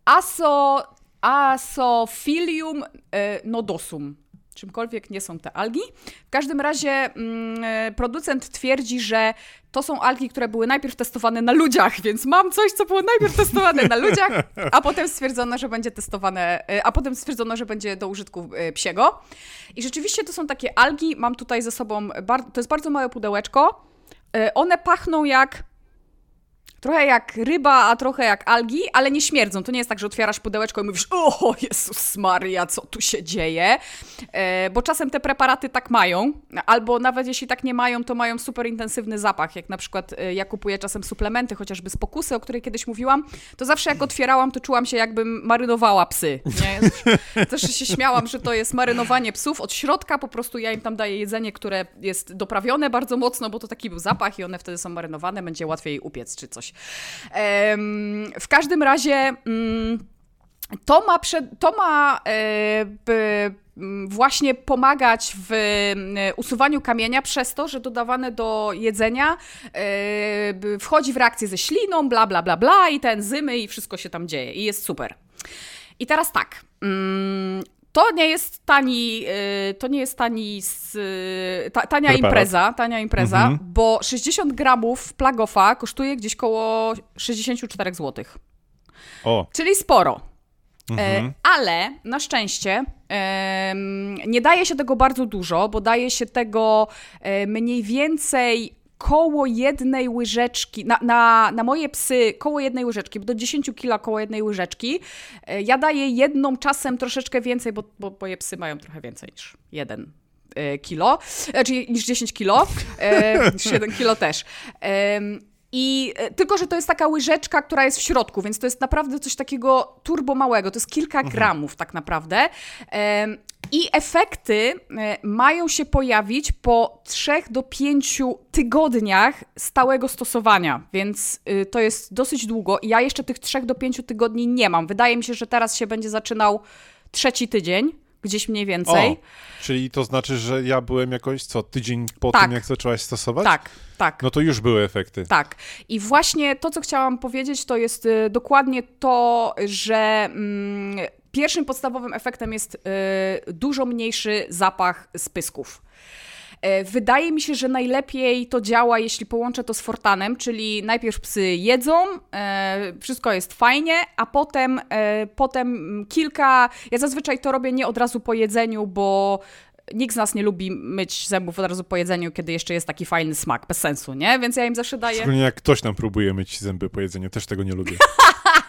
aso, Asophilium e, nodosum. Czymkolwiek nie są te algi. W każdym razie mm, e, producent twierdzi, że to są algi, które były najpierw testowane na ludziach, więc mam coś, co było najpierw testowane na ludziach, a potem stwierdzono, że będzie testowane, e, a potem stwierdzono, że będzie do użytku psiego. I rzeczywiście to są takie algi, mam tutaj ze sobą, to jest bardzo małe pudełeczko. One pachną jak Trochę jak ryba, a trochę jak algi, ale nie śmierdzą. To nie jest tak, że otwierasz pudełeczko i mówisz, o Jezus Maria, co tu się dzieje? E, bo czasem te preparaty tak mają, albo nawet jeśli tak nie mają, to mają super intensywny zapach. Jak na przykład e, ja kupuję czasem suplementy, chociażby z pokusy, o której kiedyś mówiłam, to zawsze jak otwierałam, to czułam się jakbym marynowała psy. Nie? Też się śmiałam, że to jest marynowanie psów od środka, po prostu ja im tam daję jedzenie, które jest doprawione bardzo mocno, bo to taki był zapach i one wtedy są marynowane, będzie łatwiej upiec czy coś. W każdym razie mm, to ma, to ma e, właśnie pomagać w usuwaniu kamienia przez to, że dodawane do jedzenia e, wchodzi w reakcję ze śliną, bla, bla, bla, bla i te enzymy i wszystko się tam dzieje i jest super. I teraz tak, mm, to nie jest tani, y, to nie jest tani, ta, tania Preparat. impreza, tania impreza, mhm. bo 60 gramów plagofa kosztuje gdzieś koło 64 zł. O. Czyli sporo. E, mhm. Ale na szczęście nie daje się tego bardzo dużo, bo daje się tego e, mniej więcej koło jednej łyżeczki, na, na, na moje psy koło jednej łyżeczki, bo do 10 kila koło jednej łyżeczki. E, ja daję jedną, czasem troszeczkę więcej, bo, bo moje psy mają trochę więcej niż jeden e, kilo, czyli niż 10 kilo, e, niż 1 kilo też. I tylko, że to jest taka łyżeczka, która jest w środku, więc to jest naprawdę coś takiego turbo małego. To jest kilka mhm. gramów tak naprawdę. I efekty e, mają się pojawić po 3 do 5 tygodniach stałego stosowania, więc y, to jest dosyć długo. Ja jeszcze tych 3 do 5 tygodni nie mam. Wydaje mi się, że teraz się będzie zaczynał trzeci tydzień gdzieś mniej więcej. O, czyli to znaczy, że ja byłem jakoś co, tydzień po tak. tym, jak zaczęłaś stosować? Tak, tak. No to już były efekty. Tak. I właśnie to, co chciałam powiedzieć, to jest y, dokładnie to, że mm, Pierwszym podstawowym efektem jest y, dużo mniejszy zapach spysków. E, wydaje mi się, że najlepiej to działa, jeśli połączę to z Fortanem, czyli najpierw psy jedzą, e, wszystko jest fajnie, a potem, e, potem kilka. Ja zazwyczaj to robię nie od razu po jedzeniu, bo nikt z nas nie lubi myć zębów od razu po jedzeniu, kiedy jeszcze jest taki fajny smak, bez sensu, nie? Więc ja im zawsze daję... Szczególnie jak ktoś nam próbuje myć zęby po jedzeniu, też tego nie lubię.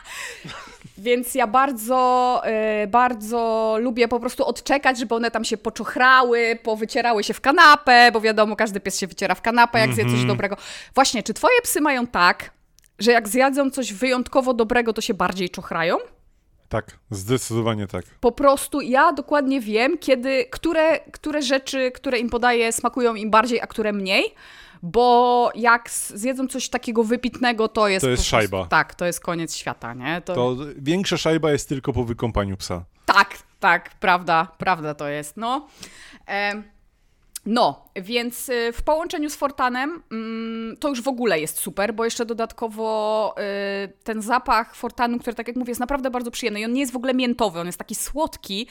Więc ja bardzo, y, bardzo lubię po prostu odczekać, żeby one tam się poczochrały, powycierały się w kanapę, bo wiadomo, każdy pies się wyciera w kanapę, jak zje coś Mhm. dobrego. Właśnie, czy twoje psy mają tak, że jak zjadzą coś wyjątkowo dobrego, to się bardziej czochrają? Tak, zdecydowanie tak. Po prostu ja dokładnie wiem, kiedy, które, które rzeczy, które im podaję, smakują im bardziej, a które mniej. Bo jak zjedzą coś takiego wypitnego, to jest. To jest prostu- szajba. Tak, to jest koniec świata, nie? To większa szajba jest tylko po wykąpaniu psa. Tak, tak, prawda, prawda to jest. No. Em, no, więc y, w połączeniu z Fortanem mm, to już w ogóle jest super, bo jeszcze dodatkowo y, ten zapach Fortanu, który tak jak mówię jest naprawdę bardzo przyjemny i on nie jest w ogóle miętowy, on jest taki słodki,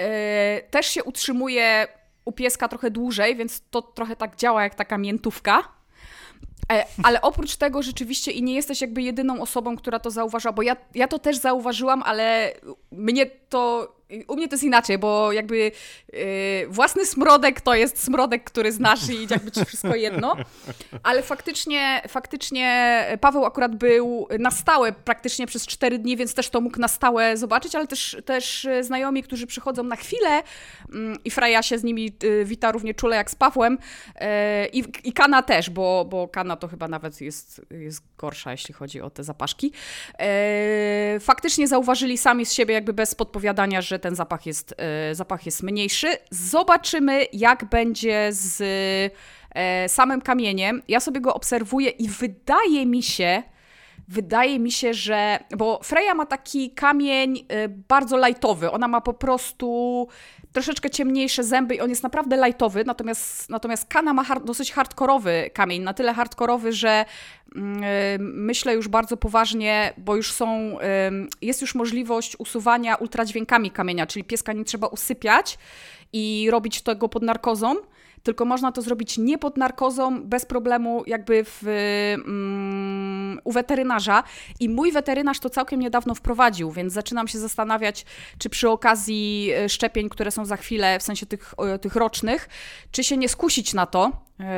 y, też się utrzymuje u pieska trochę dłużej, więc to trochę tak działa jak taka miętówka. E, Ale oprócz tego rzeczywiście i nie jesteś jakby jedyną osobą, która to zauważyła, bo ja, ja to też zauważyłam, ale mnie to, u mnie to jest inaczej, bo jakby yy, własny smrodek to jest smrodek, który znasz i jakby ci wszystko jedno, ale faktycznie, faktycznie Paweł akurat był na stałe praktycznie przez cztery dni, więc też to mógł na stałe zobaczyć, ale też, też znajomi, którzy przychodzą na chwilę mm, i Freja się z nimi y, wita równie czule jak z Pawłem e, i, i Kana też, bo, bo Kana to chyba nawet jest, jest gorsza, jeśli chodzi o te zapaszki. E, faktycznie zauważyli sami z siebie, jakby bez podpowiadania, że ten zapach jest, e, zapach jest mniejszy. Zobaczymy, jak będzie z e, samym kamieniem. Ja sobie go obserwuję i wydaje mi się, Wydaje mi się, że. Bo Freya ma taki kamień y, bardzo lajtowy. Ona ma po prostu troszeczkę ciemniejsze zęby i on jest naprawdę lajtowy. Natomiast, natomiast Kana ma hard, dosyć hardkorowy kamień. Na tyle hardkorowy, że mm, y, myślę już bardzo poważnie, bo już są. jest już możliwość usuwania ultradźwiękami kamienia, czyli pieska nie trzeba usypiać i robić tego pod narkozą tylko można to zrobić nie pod narkozą, bez problemu, jakby w, mm, u weterynarza. I mój weterynarz to całkiem niedawno wprowadził, więc zaczynam się zastanawiać, czy przy okazji e, szczepień, które są za chwilę, w sensie tych, tych rocznych, czy się nie skusić na to,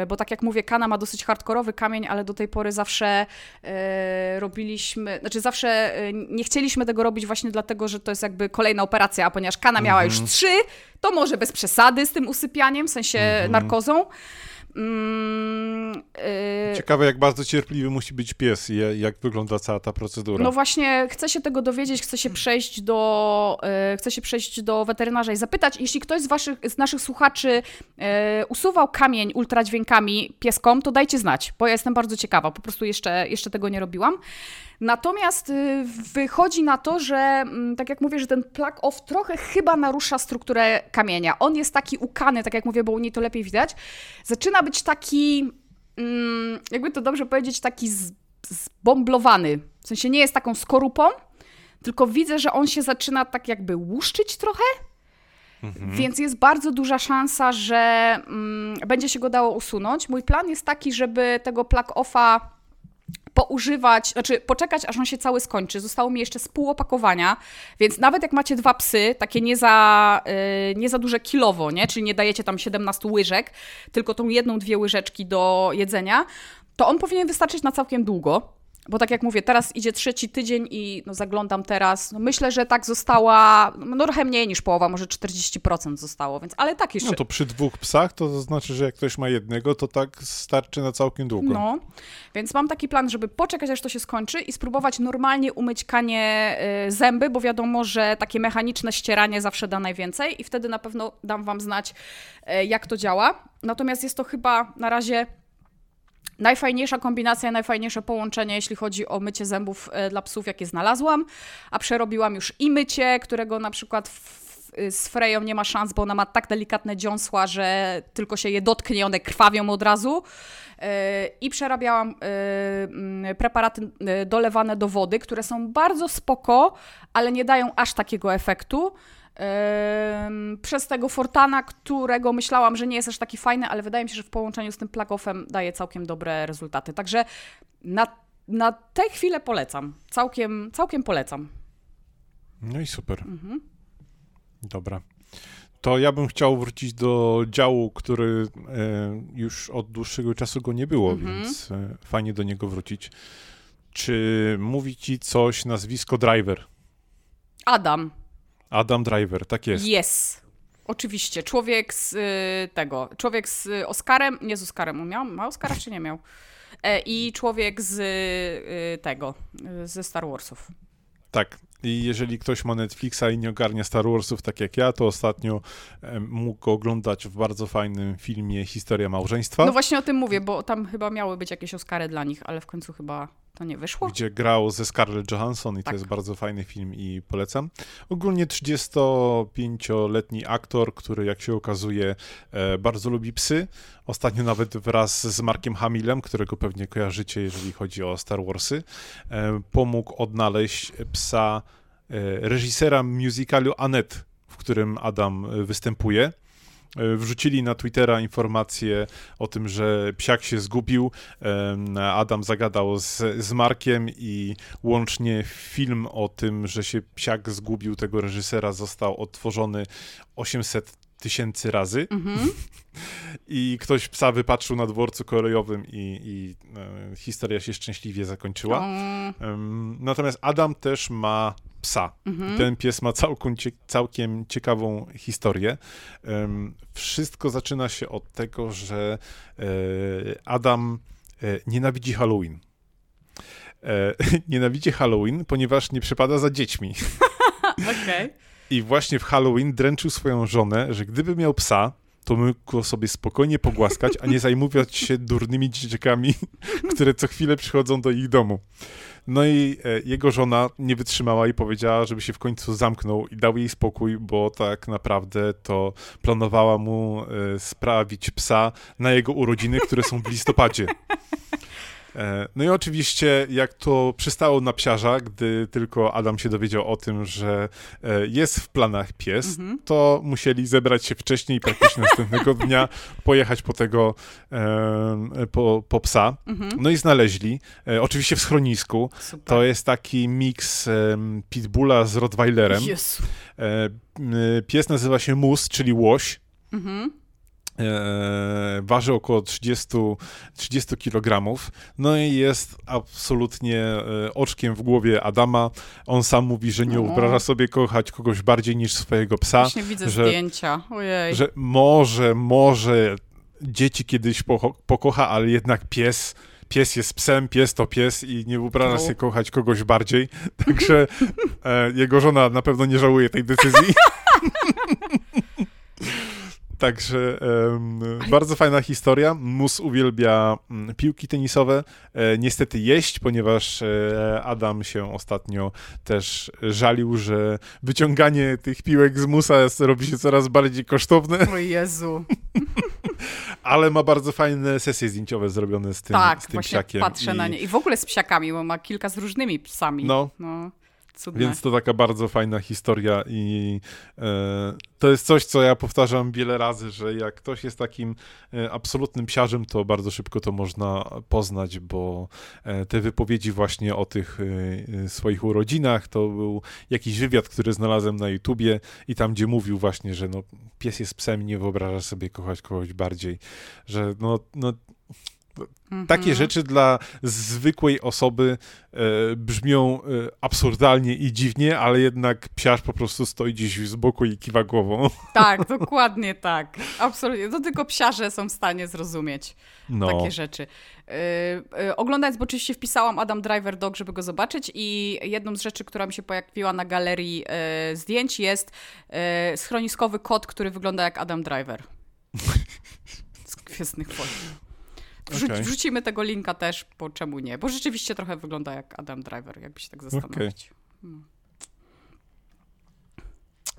bo tak jak mówię, Kana ma dosyć hardkorowy kamień, ale do tej pory zawsze e, robiliśmy, znaczy zawsze e, nie chcieliśmy tego robić właśnie dlatego, że to jest jakby kolejna operacja, a ponieważ Kana miała już trzy, to może bez przesady z tym usypianiem, w sensie narkozą. Mm, y, Ciekawe, jak bardzo cierpliwy musi być pies i ja- jak wygląda cała ta procedura. no właśnie, chcę się tego dowiedzieć, chcę się przejść do, e, chcę się przejść do weterynarza i zapytać, jeśli ktoś z, waszych, z naszych słuchaczy e, usuwał kamień ultradźwiękami pieskom, to dajcie znać, bo ja jestem bardzo ciekawa, po prostu jeszcze, jeszcze tego nie robiłam. Natomiast y, wychodzi na to, że mm, tak jak mówię, że ten plug off trochę chyba narusza strukturę kamienia. On jest taki ukany, tak jak mówię, bo u niej to lepiej widać. Zaczyna być taki, mm, jakby to dobrze powiedzieć, taki zbomblowany. W sensie nie jest taką skorupą, tylko widzę, że on się zaczyna tak jakby łuszczyć trochę. Więc jest bardzo duża szansa, że mm, będzie się go dało usunąć. Mój plan jest taki, żeby tego plug offa poużywać, znaczy poczekać, aż on się cały skończy. Zostało mi jeszcze z pół opakowania, więc nawet jak macie dwa psy, takie nie za, y, nie za duże kilowo, nie? czyli nie dajecie tam 17 łyżek, tylko tą jedną, dwie łyżeczki do jedzenia, to on powinien wystarczyć na całkiem długo. Bo tak jak mówię, teraz idzie trzeci tydzień i no, zaglądam teraz. No, myślę, że tak została, no trochę mniej niż połowa, może 40% zostało, więc ale tak jeszcze. No to przy dwóch psach to znaczy, że jak ktoś ma jednego, to tak starczy na całkiem długo. No, więc mam taki plan, żeby poczekać, aż to się skończy i spróbować normalnie umyć kanie y, zęby, bo wiadomo, że takie mechaniczne ścieranie zawsze da najwięcej i wtedy na pewno dam Wam znać, y, jak to działa. Natomiast jest to chyba na razie najfajniejsza kombinacja, najfajniejsze połączenie, jeśli chodzi o mycie zębów y, dla psów, jakie znalazłam, a przerobiłam już i mycie, którego na przykład z Freją nie ma szans, bo ona ma tak delikatne dziąsła, że tylko się je dotknie, one krwawią od razu. Yy, I przerabiałam yy, preparaty dolewane do wody, które są bardzo spoko, ale nie dają aż takiego efektu. Przez tego Fortana, którego myślałam, że nie jest aż taki fajny, ale wydaje mi się, że w połączeniu z tym plagoffem daje całkiem dobre rezultaty. Także na, na tę chwilę polecam. Całkiem, całkiem polecam. No i super. Dobra. To ja bym chciał wrócić do działu, który e, już od dłuższego czasu go nie było, Mhm. więc e, fajnie do niego wrócić. Czy mówi ci coś nazwisko Driver? Adam. Adam Driver, tak jest. Yes. Oczywiście. Człowiek z y, tego. Człowiek z Oscarem. Nie z Oscarem. Miał, ma Oscara czy nie miał? E, I człowiek z y, tego. Ze Star Warsów. Tak. I jeżeli ktoś ma Netflixa i nie ogarnia Star Warsów tak jak ja, to ostatnio e, mógł oglądać w bardzo fajnym filmie Historia Małżeństwa, No właśnie o tym mówię, bo tam chyba miały być jakieś Oscary dla nich, ale w końcu chyba to nie wyszło. gdzie grał ze Scarlett Johansson i Tak. to jest bardzo fajny film i polecam. Ogólnie 35-letni aktor, który jak się okazuje e, bardzo lubi psy. Ostatnio nawet wraz z Markiem Hamillem, którego pewnie kojarzycie, jeżeli chodzi o Star Warsy, e, pomógł odnaleźć psa e, reżysera musicalu Annette, w którym Adam występuje. E, Wrzucili na Twittera informację o tym, że psiak się zgubił. Adam zagadał z, z Markiem i łącznie film o tym, że się psiak zgubił tego reżysera został odtworzony 800 tysięcy razy Mhm. i ktoś psa wypatrzył na dworcu kolejowym i, i e, historia się szczęśliwie zakończyła. Um, Em, Natomiast Adam też ma psa. mhm. Ten pies ma całkiem, całkiem ciekawą historię. Wszystko zaczyna się od tego, że e, Adam e, nienawidzi Halloween. E, Nienawidzi Halloween, ponieważ nie przypada za dziećmi. Okej. I właśnie w Halloween dręczył swoją żonę, że gdyby miał psa, to sobie spokojnie pogłaskać, a nie zajmować się durnymi dzieciakami, które co chwilę przychodzą do ich domu. No i e, jego żona nie wytrzymała i powiedziała, żeby się w końcu zamknął i dał jej spokój, bo tak naprawdę to planowała mu e, sprawić psa na jego urodziny, które są w listopadzie. E, No i oczywiście, jak to przystało na psiarza, gdy tylko Adam się dowiedział o tym, że e, jest w planach pies, Mhm. to musieli zebrać się wcześniej, praktycznie następnego dnia, pojechać po tego, e, po, po psa. Mhm. No i znaleźli, oczywiście w schronisku. Super. To jest taki miks pitbulla z rottweilerem. Jezu. Pies nazywa się Mus, czyli łoś. Mhm. E, waży około 30, 30 kg. No i jest absolutnie e, oczkiem w głowie Adama. On sam mówi, że nie No. wyobraża sobie kochać kogoś bardziej niż swojego psa. Właśnie widzę że- zdjęcia. Ojej. Że może, może dzieci kiedyś pokocha, ale jednak pies. Pies jest psem, pies to pies i nie wyobraża sobie kochać kogoś bardziej. Także e, jego żona na pewno nie żałuje tej decyzji. Także em, bardzo fajna historia. Mus uwielbia mm, piłki tenisowe. E, niestety jeść, ponieważ e, Adam się ostatnio też żalił, że wyciąganie tych piłek z musa robi się coraz bardziej kosztowne, O Jezu. ale ma bardzo fajne sesje zdjęciowe zrobione z tym, tak, z tym właśnie psiakiem. patrzę I- na nie. I w ogóle z psiakami, bo ma kilka z różnymi psami. No. no cudne. Więc to taka bardzo fajna historia i e, to jest coś, co ja powtarzam wiele razy, że jak ktoś jest takim e, absolutnym psiarzem, to bardzo szybko to można poznać, bo e, te wypowiedzi właśnie o tych e, e, swoich urodzinach, to był jakiś wywiad, który znalazłem na YouTubie i tam, gdzie mówił właśnie, że no, pies jest psem, nie wyobraża sobie kochać kogoś bardziej, że no, no. Takie rzeczy dla zwykłej osoby e, brzmią e, absurdalnie i dziwnie, ale jednak psiarz po prostu stoi gdzieś z boku i kiwa głową. Tak, dokładnie tak. Absolutnie. To tylko psiarze są w stanie zrozumieć No, takie rzeczy. Yy, yy, oglądając, bo oczywiście wpisałam Adam Driver Dog, żeby go zobaczyć i jedną z rzeczy, która mi się pojawiła na galerii yy, zdjęć jest yy, schroniskowy kot, który wygląda jak Adam Driver. Z Gwiezdnych Wojen. Wrzu- Okej. Wrzucimy tego linka też, bo czemu nie? Bo rzeczywiście trochę wygląda jak Adam Driver, jakby się tak zastanowić.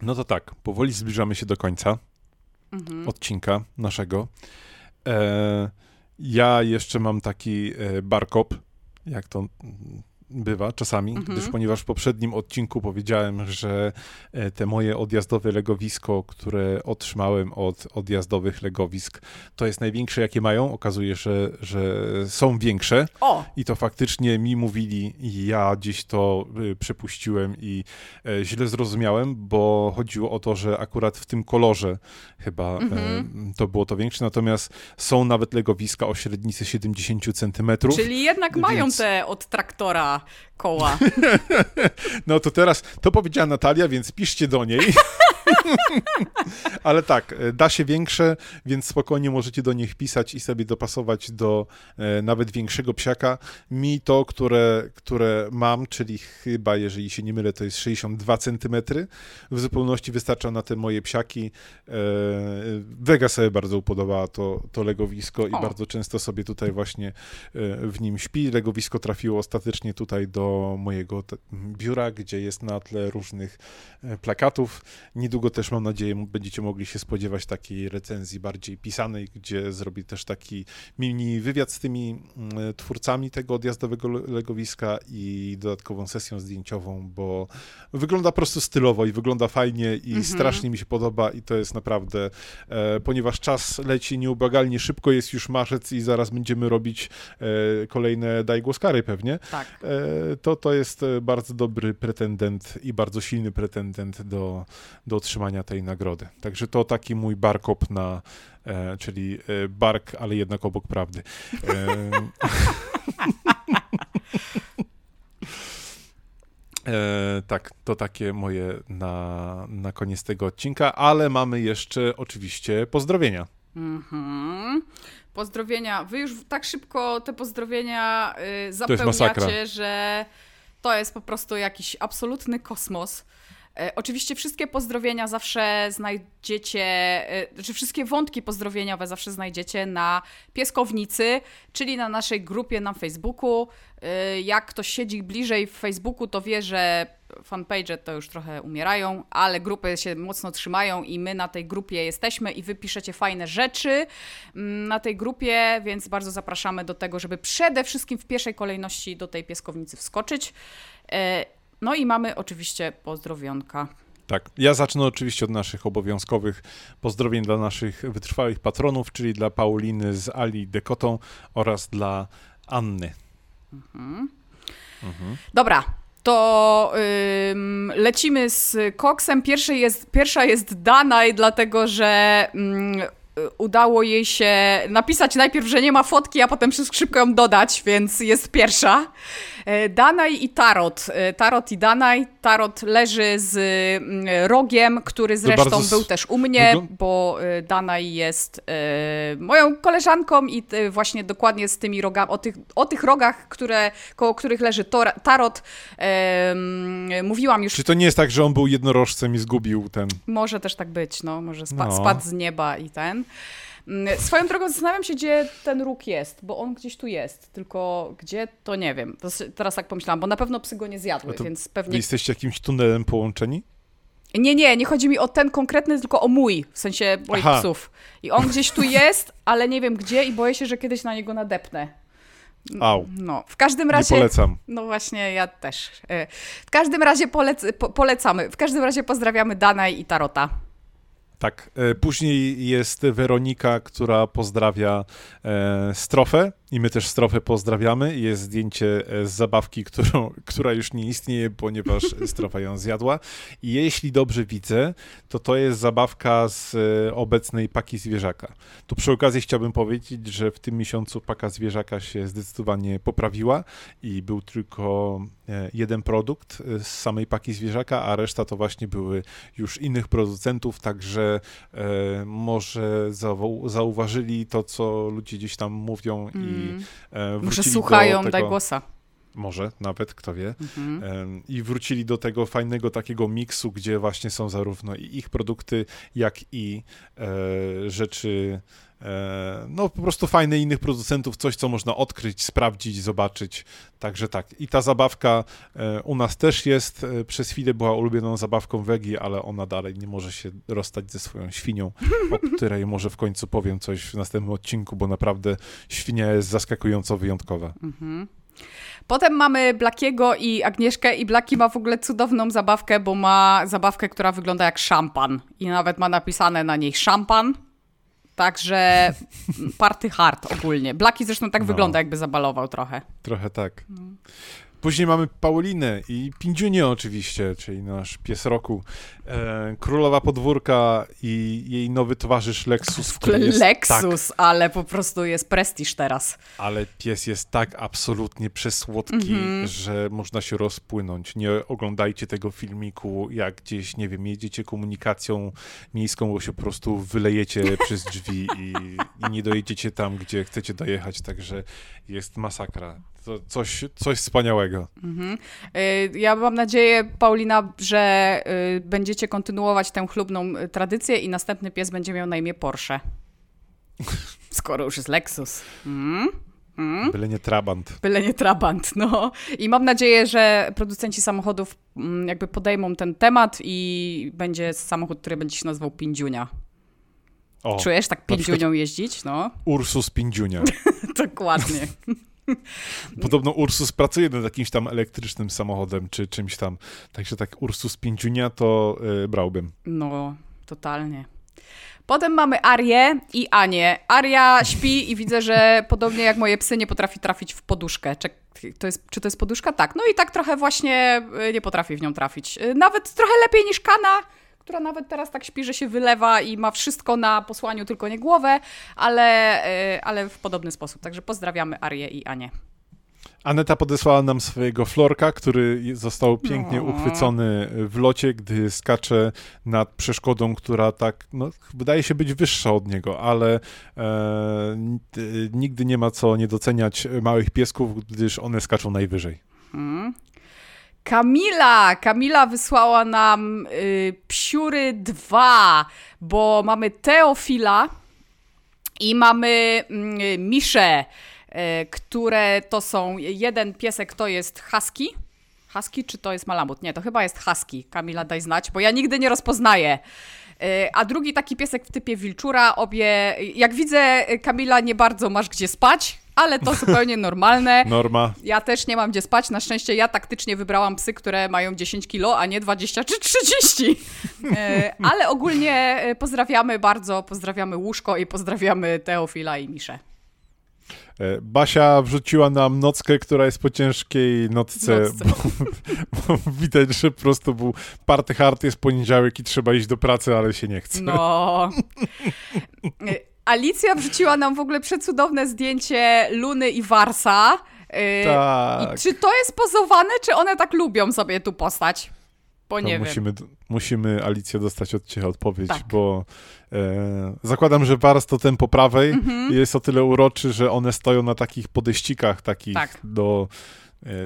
no to tak, powoli zbliżamy się do końca Mhm. odcinka naszego. E, ja jeszcze mam taki e, barkop, jak to bywa czasami, Mhm. gdyż ponieważ w poprzednim odcinku powiedziałem, że e, te moje odjazdowe legowisko, które otrzymałem od odjazdowych legowisk, to jest największe, jakie mają. Okazuje się, że, że są większe. O! I to faktycznie mi mówili, i ja gdzieś to y, przepuściłem i e, źle zrozumiałem, bo chodziło o to, że akurat w tym kolorze chyba Mhm. e, to było to większe. Natomiast są nawet legowiska o średnicy 70 centymetrów. Czyli jednak mają te od traktora koła. No to teraz, to powiedziała Natalia, więc piszcie do niej. Ale tak, e, da się większe, więc spokojnie możecie do nich pisać i sobie dopasować do e, nawet większego psiaka. Mi to, które, które mam, czyli chyba, jeżeli się nie mylę, to jest 62 cm, w zupełności wystarcza na te moje psiaki. E, Vega sobie bardzo upodobała to, to legowisko i O. bardzo często sobie tutaj właśnie e, w nim śpi. Legowisko trafiło ostatecznie tutaj do mojego biura, gdzie jest na tle różnych plakatów. Niedługo też mam nadzieję będziecie mogli się spodziewać takiej recenzji bardziej pisanej, gdzie zrobi też taki mini wywiad z tymi twórcami tego odjazdowego le- legowiska i dodatkową sesją zdjęciową, bo wygląda po prostu stylowo i wygląda fajnie i Mhm. strasznie mi się podoba i to jest naprawdę, e, ponieważ czas leci nieubłagalnie szybko, jest już marzec i zaraz będziemy robić e, kolejne Daj Głoskary pewnie, Tak. e, to to jest e, bardzo dobry pretendent i bardzo silny pretendent do, do otrzymania tej nagrody. Także to taki mój barkop na, e, czyli e, bark, ale jednak obok prawdy. E, E, tak, to takie moje na, na koniec tego odcinka, ale mamy jeszcze oczywiście pozdrowienia. Mhm. Pozdrowienia. Wy już tak szybko te pozdrowienia y, jest zapełniacie, masakra. że to jest po prostu jakiś absolutny kosmos. E, Oczywiście wszystkie pozdrowienia zawsze znajdziecie, e, znaczy wszystkie wątki pozdrowieniowe zawsze znajdziecie na Pieskownicy, czyli na naszej grupie na Facebooku. E, Jak ktoś siedzi bliżej w Facebooku, to wie, że fanpage to już trochę umierają, ale grupy się mocno trzymają i my na tej grupie jesteśmy i wy piszecie fajne rzeczy mm, na tej grupie, więc bardzo zapraszamy do tego, żeby przede wszystkim w pierwszej kolejności do tej Pieskownicy wskoczyć. No i mamy oczywiście pozdrowionka. Tak, ja zacznę oczywiście od naszych obowiązkowych pozdrowień dla naszych wytrwałych patronów, czyli dla Pauliny z Ali Dekotą oraz dla Anny. Mhm. Dobra, to ym, lecimy z koksem. Pierwszy jest, pierwsza jest Danaj, dlatego że ym, udało jej się napisać najpierw, że nie ma fotki, a potem szybko ją dodać, więc jest pierwsza. E, Danaj i Tarot. E, Tarot i Danaj. Tarot leży z mm, rogiem, który zresztą był też u mnie, bo e, Danaj jest moją koleżanką i właśnie dokładnie z tymi rogami, o tych, o tych rogach, które, koło których leży Tarot, mm, mówiłam już Czy to nie jest tak, że on był jednorożcem i zgubił ten... może też tak być, no, może spa- No. spadł z nieba i ten. Mm, Swoją drogą zastanawiam się, gdzie ten róg jest, bo on gdzieś tu jest, tylko gdzie, to nie wiem. Teraz tak pomyślałam, bo na pewno psy go nie zjadły, więc Wy pewnie... jesteście jakimś tunelem połączeni? Nie, nie, nie chodzi mi o ten konkretny, tylko o mój, w sensie moich Aha. psów. I on gdzieś tu jest, ale nie wiem gdzie i boję się, że kiedyś na niego nadepnę. Au, No, w każdym nie razie... polecam. No właśnie, ja też. E, W każdym razie polec- po- polecamy. W każdym razie pozdrawiamy Danaj i Tarota. Tak, e, później jest Weronika, która pozdrawia e, Strofę i my też Strofę pozdrawiamy. Jest zdjęcie e, z zabawki, którą, która już nie istnieje, ponieważ Strofa ją zjadła. I jeśli dobrze widzę, to to jest zabawka z e, obecnej paki zwierzaka. Tu przy okazji chciałbym powiedzieć, że w tym miesiącu paka zwierzaka się zdecydowanie poprawiła i był tylko e, jeden produkt z samej paki zwierzaka, a reszta to właśnie były już innych producentów, także może zau- zauważyli to, co ludzie gdzieś tam mówią i Mm. e, Może słuchają, do tego, daj głosa. Może, nawet, kto wie. Mhm. I wrócili do tego fajnego takiego miksu, gdzie właśnie są zarówno i ich produkty, jak i e, rzeczy, no po prostu fajne innych producentów, coś, co można odkryć, sprawdzić, zobaczyć. Także tak. I ta zabawka e, u nas też jest. E, Przez chwilę była ulubioną zabawką Wegi, ale ona dalej nie może się rozstać ze swoją świnią, o której może w końcu powiem coś w następnym odcinku, bo naprawdę świnia jest zaskakująco wyjątkowa. Mhm. Potem mamy Blakiego i Agnieszkę i Blaki ma w ogóle cudowną zabawkę, bo ma zabawkę, która wygląda jak szampan i nawet ma napisane na niej szampan. Także party hard ogólnie. Blaki zresztą tak No. wygląda, jakby zabalował trochę. Trochę tak. Później mamy Paulinę i Pindziunię oczywiście, czyli nasz pies roku. E, królowa podwórka i jej nowy towarzysz Lexus. Który jest Lexus, Tak, ale po prostu jest prestiż teraz. ale pies jest tak absolutnie przesłodki, Mhm. że można się rozpłynąć. Nie oglądajcie tego filmiku, jak gdzieś, nie wiem, jedziecie komunikacją miejską, bo się po prostu wylejecie przez drzwi i, i nie dojedziecie tam, gdzie chcecie dojechać, także jest masakra. To coś, coś wspaniałego. Mhm. Y, Ja mam nadzieję, Paulina, że y, będziecie kontynuować tę chlubną y, tradycję i następny pies będzie miał na imię Porsche. Skoro już jest Lexus. Mhm. Mhm. Byle nie Trabant. Byle nie Trabant, no. I mam nadzieję, że producenci samochodów mm, jakby podejmą ten temat i będzie samochód, który będzie się nazywał Pindziunia. O, Czujesz tak Pindziunią jeździć? No, Ursus Pindziunia. dokładnie. Podobno Ursus pracuje nad jakimś tam elektrycznym samochodem, czy czymś tam. Także tak Ursus Pindziunia to y, brałbym. No, totalnie. Potem mamy Arię i Anię. Aria śpi i widzę, że podobnie jak moje psy nie potrafi trafić w poduszkę. Czy to jest, czy to jest poduszka? Tak. No i tak trochę właśnie y, nie potrafi w nią trafić. Y, Nawet trochę lepiej niż Kana, która nawet teraz tak śpi, że się wylewa i ma wszystko na posłaniu, tylko nie głowę, ale, y, ale w podobny sposób. Także pozdrawiamy Arię i Anię. Aneta podesłała nam swojego florka, który został pięknie O. uchwycony w locie, gdy skacze nad przeszkodą, która tak, no, wydaje się być wyższa od niego, ale e, nigdy nie ma co nie doceniać małych piesków, gdyż one skaczą najwyżej. Mm. Kamila! Kamila wysłała nam y, Psiury 2, bo mamy Teofila i mamy mm, Miszę, y, które to są, jeden piesek to jest Husky, Husky czy to jest Malamut? Nie, to chyba jest Husky. Kamila, daj znać, bo ja nigdy nie rozpoznaję. Y, A drugi taki piesek w typie wilczura, obie, jak widzę, y, Kamila, nie bardzo masz gdzie spać, ale to zupełnie normalne. Norma, Ja też nie mam gdzie spać. Na szczęście ja taktycznie wybrałam psy, które mają 10 kilo, a nie 20 czy 30. E, ale ogólnie e, pozdrawiamy bardzo, pozdrawiamy Łóżko i pozdrawiamy Teofila i Miszę. E, Basia wrzuciła nam nockę, która jest po ciężkiej nocce, Nocce. Bo, bo widać, że po prostu był party hard, jest poniedziałek i trzeba iść do pracy, ale się nie chce. No. Alicja wrzuciła nam w ogóle przecudowne zdjęcie Luny i Warsa. E, Tak. I czy to jest pozowane, czy one tak lubią sobie tu postać? Bo nie wiem. musimy, musimy Alicję dostać od Ciebie odpowiedź, Tak. bo e, zakładam, że Wars to ten po prawej Mhm. i jest o tyle uroczy, że one stoją na takich podejścikach takich Tak. do,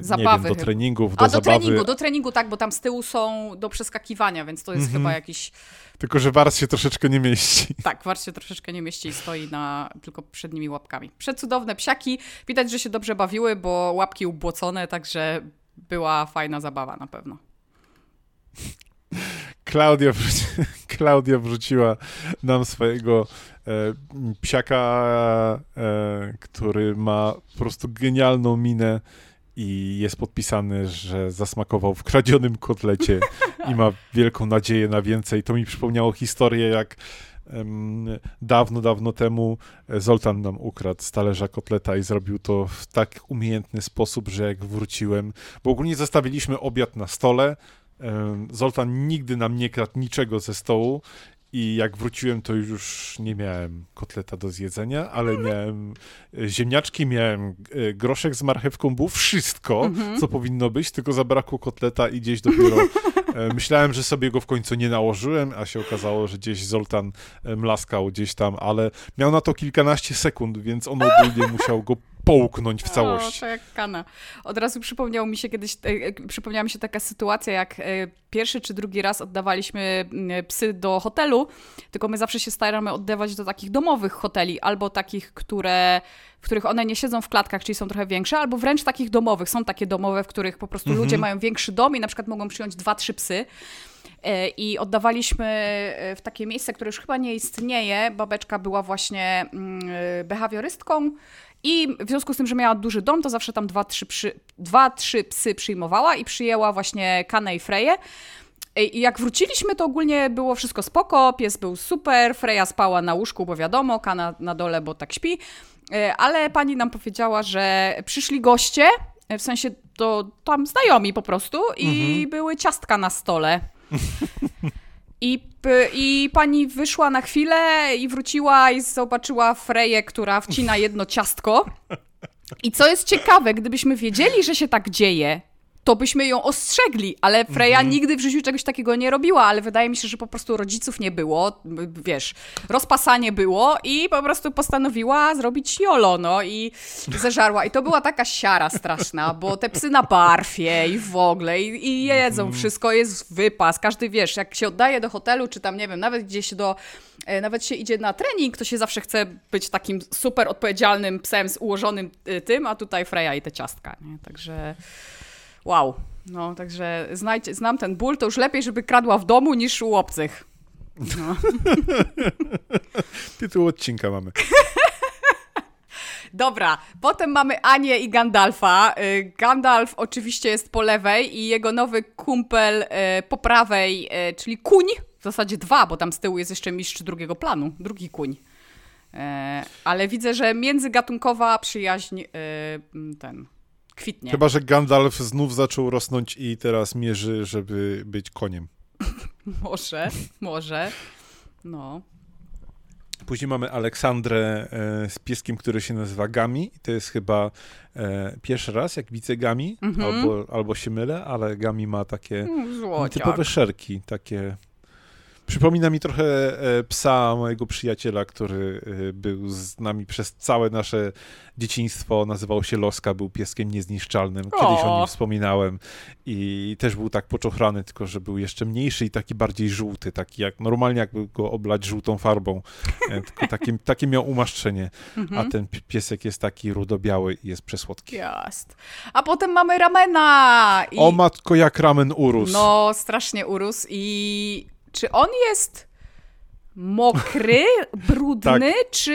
Zabawy wiem, do treningów, do A do zabawy. treningu, do treningu tak, bo tam z tyłu są do przeskakiwania, więc to jest Mhm. chyba jakiś Tylko, że Wars się troszeczkę nie mieści. Tak, warsz się troszeczkę nie mieści i stoi na tylko przednimi łapkami. Przecudowne psiaki. Widać, że się dobrze bawiły, bo łapki ubłocone, także była fajna zabawa na pewno. Klaudia, wrzuci, Klaudia wrzuciła nam swojego e, psiaka, e, który ma po prostu genialną minę i jest podpisany, że zasmakował w kradzionym kotlecie i ma wielką nadzieję na więcej. To mi przypomniało historię, jak em, dawno, dawno temu e, Zoltan nam ukradł z talerza kotleta i zrobił to w tak umiejętny sposób, że jak wróciłem, bo ogólnie zostawiliśmy obiad na stole, Zoltan nigdy nam nie kradł niczego ze stołu i jak wróciłem, to już nie miałem kotleta do zjedzenia, ale miałem e, ziemniaczki, miałem e, groszek z marchewką, było wszystko, co powinno być, tylko zabrakło kotleta i gdzieś dopiero e, myślałem, że sobie go w końcu nie nałożyłem, a się okazało, że gdzieś Zoltan mlaskał gdzieś tam, ale miał na to kilkanaście sekund, więc on ogólnie musiał go połknąć w O, całości. to jak kana. Od razu przypomniał mi się kiedyś, e, e, przypomniała mi się taka sytuacja, jak e, pierwszy czy drugi raz oddawaliśmy mm, psy do hotelu, tylko my zawsze się staramy oddawać do takich domowych hoteli, albo takich, które, w których one nie siedzą w klatkach, czyli są trochę większe, albo wręcz takich domowych. Są takie domowe, w których po prostu ludzie mają większy dom i na przykład mogą przyjąć dwa, trzy psy. E, I oddawaliśmy e, w takie miejsce, które już chyba nie istnieje. Babeczka była właśnie mm, behawiorystką I w związku z tym, że miała duży dom, to zawsze tam dwa, trzy, przy, dwa, trzy psy przyjmowała i przyjęła właśnie Kanę i Freję. I jak wróciliśmy, to ogólnie było wszystko spoko, pies był super, Freja spała na łóżku, bo wiadomo, Kana na dole, bo tak śpi. E, ale pani nam powiedziała, że przyszli goście, w sensie to tam znajomi po prostu i mhm. były ciastka na stole. I, I pani wyszła na chwilę i wróciła i zobaczyła Freję, która wcina jedno ciastko. I co jest ciekawe, gdybyśmy wiedzieli, że się tak dzieje, to byśmy ją ostrzegli, ale Freya mhm. nigdy w życiu czegoś takiego nie robiła, ale wydaje mi się, że po prostu rodziców nie było, wiesz, rozpasanie było i po prostu postanowiła zrobić jolo, no i zeżarła. I to była taka siara straszna, bo te psy na barfie i w ogóle i, i jedzą mhm. wszystko, jest wypas, każdy, wiesz, jak się oddaje do hotelu, czy tam, nie wiem, nawet gdzieś do, e, nawet się idzie na trening, to się zawsze chce być takim super odpowiedzialnym psem z ułożonym e, tym, a tutaj Freya i te ciastka, nie? Także wow. No, także znajdź, znam ten ból, to już lepiej, żeby kradła w domu niż u obcych. No. Tytuł odcinka mamy. Dobra, potem mamy Anię i Gandalfa. Y, Gandalf oczywiście jest po lewej i jego nowy kumpel y, po prawej, y, czyli kuń, w zasadzie dwa, bo tam z tyłu jest jeszcze mistrz drugiego planu, drugi kuń. Ale widzę, że międzygatunkowa przyjaźń ten kwitnie. Chyba, że Gandalf znów zaczął rosnąć i teraz mierzy, żeby być koniem. może, może. No. Później mamy Aleksandrę e, z pieskiem, który się nazywa Gami. To jest chyba e, pierwszy raz, jak widzę Gami, mm -hmm. albo, albo się mylę, ale Gami ma takie mm, typowe szerki, takie Przypomina mi trochę e, psa mojego przyjaciela, który e, był z nami przez całe nasze dzieciństwo. Nazywał się Loska, był pieskiem niezniszczalnym. Kiedyś o, o nim wspominałem i też był tak poczochrany, tylko że był jeszcze mniejszy i taki bardziej żółty, taki jak normalnie jakby go oblać żółtą farbą. E, tylko takie, takie miał umaszczenie. A mhm. ten piesek jest taki rudobiały i jest przesłodki. Jest. A potem mamy Ramena. I... O matko, jak ramen urósł. No, strasznie urósł i czy on jest mokry, brudny, tak. czy,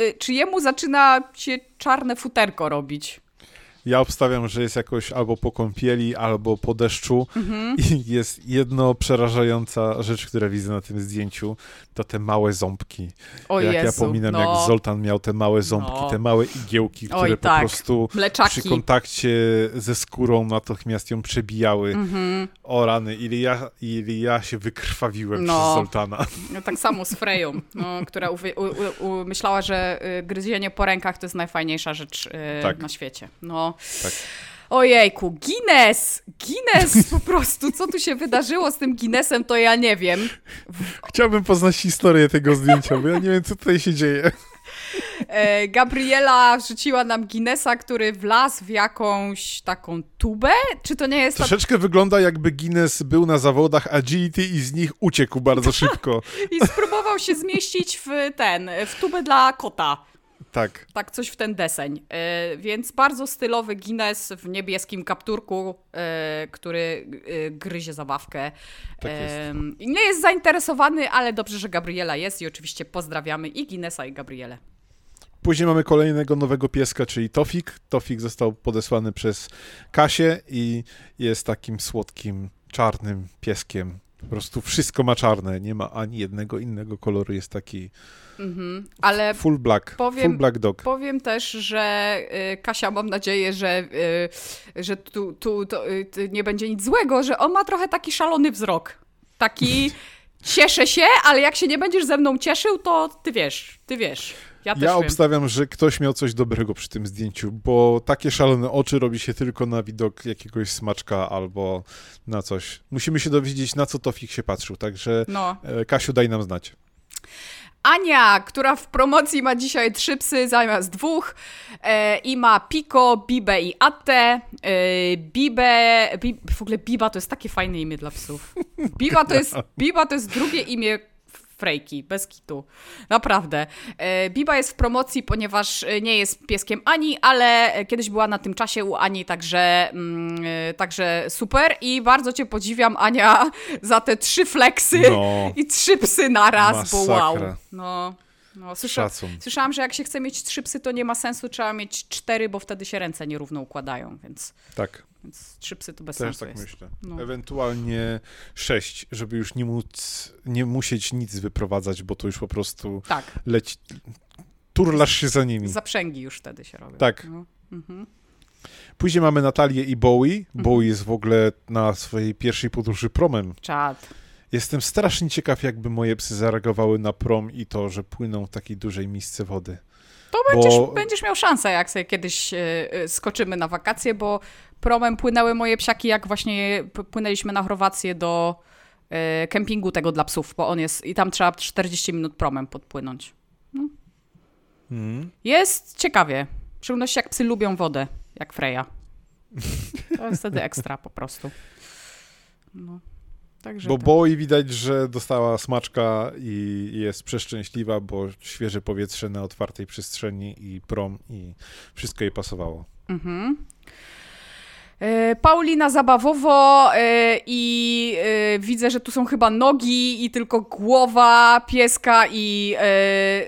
y, czy jemu zaczyna się czarne futerko robić? Ja obstawiam, że jest jakoś albo po kąpieli, albo po deszczu. Mhm. I jest jedno przerażająca rzecz, która widzę na tym zdjęciu, to te małe ząbki. O jak Jezu, ja pominam, no. jak Zoltan miał te małe ząbki, no. te małe igiełki, które Oj, po tak. prostu Mleczaki. przy kontakcie ze skórą natychmiast ją przebijały. Mhm. O rany, ile ja, ile ja się wykrwawiłem no. przez Zoltana. No, tak samo z Freją, no, która u, u, u, myślała, że y, gryzienie po rękach to jest najfajniejsza rzecz y, tak. na świecie. No. Tak. Ojejku, Guinness! Guinness po prostu, co tu się wydarzyło z tym Guinnessem, to ja nie wiem. Chciałbym poznać historię tego zdjęcia, bo ja nie wiem, co tutaj się dzieje. E, Gabriela wrzuciła nam Guinnessa, który wlazł w jakąś taką tubę? Czy to nie jest... Troszeczkę ta... wygląda jakby Guinness był na zawodach agility i z nich uciekł bardzo szybko. I spróbował się zmieścić w ten, w tubę dla kota. Tak. Tak, coś w ten deseń. Yy, więc bardzo stylowy Guinness w niebieskim kapturku, yy, który yy, gryzie zabawkę. Tak jest. Nie jest zainteresowany, ale dobrze, że Gabriela jest i oczywiście pozdrawiamy i Guinnessa, i Gabrielę. Później mamy kolejnego nowego pieska, czyli Tofik. Tofik został podesłany przez Kasię i jest takim słodkim, czarnym pieskiem. Po prostu wszystko ma czarne, nie ma ani jednego innego koloru, jest taki Mhm. Ale full black, powiem, full black dog. Powiem też, że y, Kasia, mam nadzieję, że, y, że tu, tu to, y, nie będzie nic złego, że on ma trochę taki szalony wzrok. Taki cieszę się, ale jak się nie będziesz ze mną cieszył, to ty wiesz, ty wiesz. Ja, ja obstawiam, że ktoś miał coś dobrego przy tym zdjęciu, bo takie szalone oczy robi się tylko na widok jakiegoś smaczka albo na coś. Musimy się dowiedzieć, na co Tofik się patrzył, także no. E, Kasiu, daj nam znać. Ania, która w promocji ma dzisiaj trzy psy zamiast dwóch e, i ma Piko, Bibę i Attę. E, Bibę, Bib, w ogóle Biba to jest takie fajne imię dla psów. Biba to jest, Biba to jest drugie imię frejki, bez kitu. Naprawdę. E, Biba jest w promocji, ponieważ e, nie jest pieskiem Ani, ale kiedyś była na tym czasie u Ani, także, mm, e, także super i bardzo cię podziwiam, Ania, za te trzy fleksy no. i trzy psy naraz, Masakra. bo wow. No. No, słysza, słyszałam, że jak się chce mieć trzy psy, to nie ma sensu, trzeba mieć cztery, bo wtedy się ręce nierówno układają, więc, Tak, więc trzy psy to bez też sensu tak jest. myślę. No. Ewentualnie sześć, żeby już nie móc, nie musieć nic wyprowadzać, bo to już po prostu Tak, leci, turlasz się za nimi. zaprzęgi już wtedy się robią. Tak. No. Mhm. Później mamy Natalię i Bowie. Mhm. Bowie jest w ogóle na swojej pierwszej podróży promem. Czad. Jestem strasznie ciekaw, jakby moje psy zareagowały na prom i to, że płyną w takiej dużej misce wody. To będziesz, Bo- będziesz miał szansę, jak sobie kiedyś e, e, skoczymy na wakacje, bo promem płynęły moje psiaki, jak właśnie płynęliśmy na Chorwację do e, kempingu tego dla psów, bo on jest i tam trzeba 40 minut promem podpłynąć. Mm. Jest ciekawie. W szczególności jak psy lubią wodę, jak Freja. To jest wtedy ekstra po prostu. No. Także Bo tak. Bowie widać, że dostała smaczka i jest przeszczęśliwa, bo świeże powietrze na otwartej przestrzeni i prom i wszystko jej pasowało. Mhm. E, Paulina zabawowo e, i e, widzę, że tu są chyba nogi i tylko głowa pieska i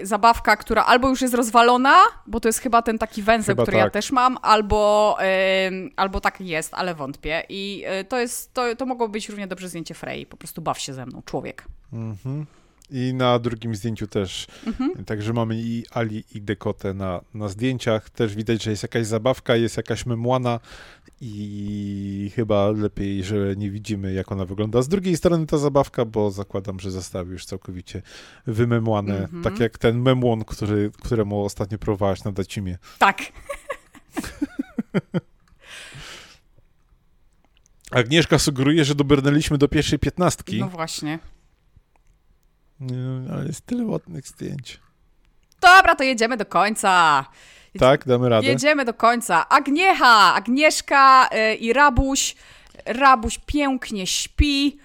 zabawka, która albo już jest rozwalona, bo to jest chyba ten taki węzeł, Chyba który ja tak. też mam, albo, albo tak jest, ale wątpię. I to jest, to, to mogło być równie dobrze zdjęcie Frey, po prostu baw się ze mną, człowiek. Mhm. I na drugim zdjęciu też. Mhm. Także mamy i Ali, i Dekotę na, na zdjęciach. Też widać, że jest jakaś zabawka, jest jakaś memłana i chyba lepiej, że nie widzimy, jak ona wygląda. Z drugiej strony ta zabawka, bo zakładam, że zostały już całkowicie wymemłane. Mhm. Tak jak ten memłon, który, któremu ostatnio próbowałaś nadać imię. Tak. Agnieszka sugeruje, że dobrnęliśmy do pierwszej piętnastki. No właśnie. Nie, ale jest tyle ładnych zdjęć. Dobra, to jedziemy do końca. Tak, damy radę. Jedziemy do końca. Agniecha, Agnieszka y, i Rabuś. Rabuś pięknie śpi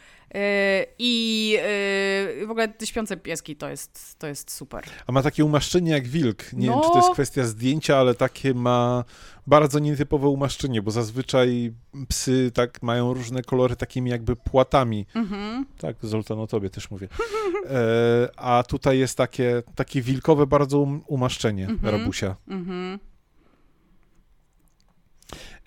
i y, w ogóle te śpiące pieski to jest, to jest super. A ma takie umaszczenie jak wilk. Nie No. wiem, czy to jest kwestia zdjęcia, ale takie ma bardzo nietypowe umaszczenie, bo zazwyczaj psy tak mają różne kolory takimi jakby płatami. Mhm. Tak, Zoltan, o tobie też mówię. E, a tutaj jest takie, takie wilkowe bardzo um, umaszczenie Mhm. rabusia. Mhm.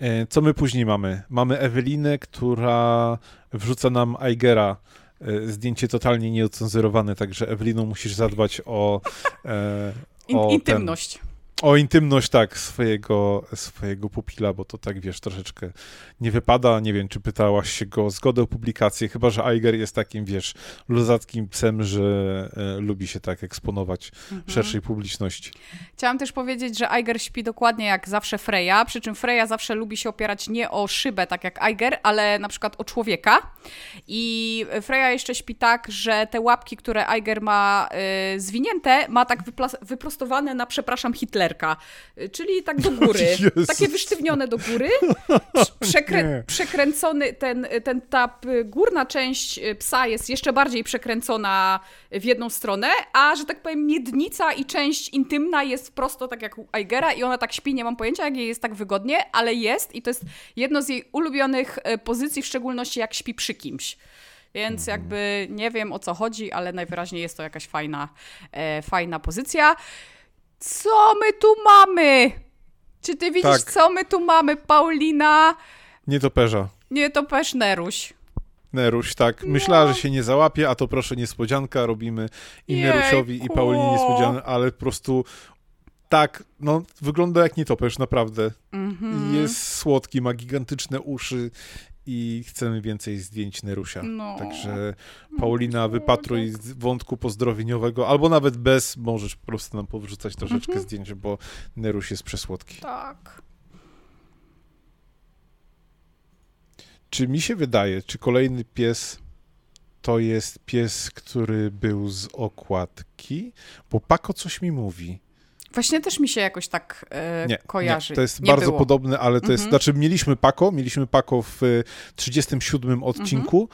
E, co my później mamy? Mamy Ewelinę, która wrzuca nam Aigera. e, Zdjęcie totalnie nieocenzurowane, także Ewelino musisz zadbać o, e, In, o ten- intymność. O intymność, tak, swojego, swojego pupila, bo to tak, wiesz, troszeczkę nie wypada. Nie wiem, czy pytałaś się go o zgodę o publikację, chyba, że Aiger jest takim, wiesz, luzackim psem, że e, lubi się tak eksponować Mhm. szerszej publiczności. Chciałam też powiedzieć, że Aiger śpi dokładnie jak zawsze Freya, przy czym Freya zawsze lubi się opierać nie o szybę, tak jak Aiger, ale na przykład o człowieka. I Freya jeszcze śpi tak, że te łapki, które Aiger ma y, zwinięte, ma tak wyprostowane na, przepraszam, Hitlerka. Y, czyli tak do góry. Jezus. Takie wysztywnione do góry. Przekrę- przekręcony, ten, ten, ta y, górna część y, psa jest jeszcze bardziej przekręcona w jedną stronę, a że tak powiem miednica i część intymna jest prosto tak jak u Aigera i ona tak śpi, nie mam pojęcia jak jej jest tak wygodnie, ale jest i to jest jedno z jej ulubionych e, pozycji, w szczególności jak śpi przy kimś. Więc jakby nie wiem o co chodzi, ale najwyraźniej jest to jakaś fajna, e, fajna pozycja. Co my tu mamy? Czy ty widzisz, Tak. co my tu mamy, Paulina? Nie toperza. Nie to pesz Neruś. Neruś, tak. Myślała, No. że się nie załapie, a to proszę niespodzianka robimy i Jejku. Nerusiowi, i Paulinie niespodziankę, ale po prostu tak, no, wygląda jak nietoperz, naprawdę. Mhm. Jest słodki, ma gigantyczne uszy i chcemy więcej zdjęć Nerusia. No. Także Paulina, wypatruj z wątku pozdrowieniowego, albo nawet bez, możesz po prostu nam powrzucać troszeczkę Mhm. zdjęć, bo Neruś jest przesłodki. Tak. Czy mi się wydaje, czy kolejny pies to jest pies, który był z okładki? Bo Pako coś mi mówi. Właśnie też mi się jakoś tak e, Nie, kojarzy. nie, to jest Nie bardzo było. podobne, ale to jest, Mhm. znaczy mieliśmy Pako, mieliśmy Pako w y, 37 odcinku.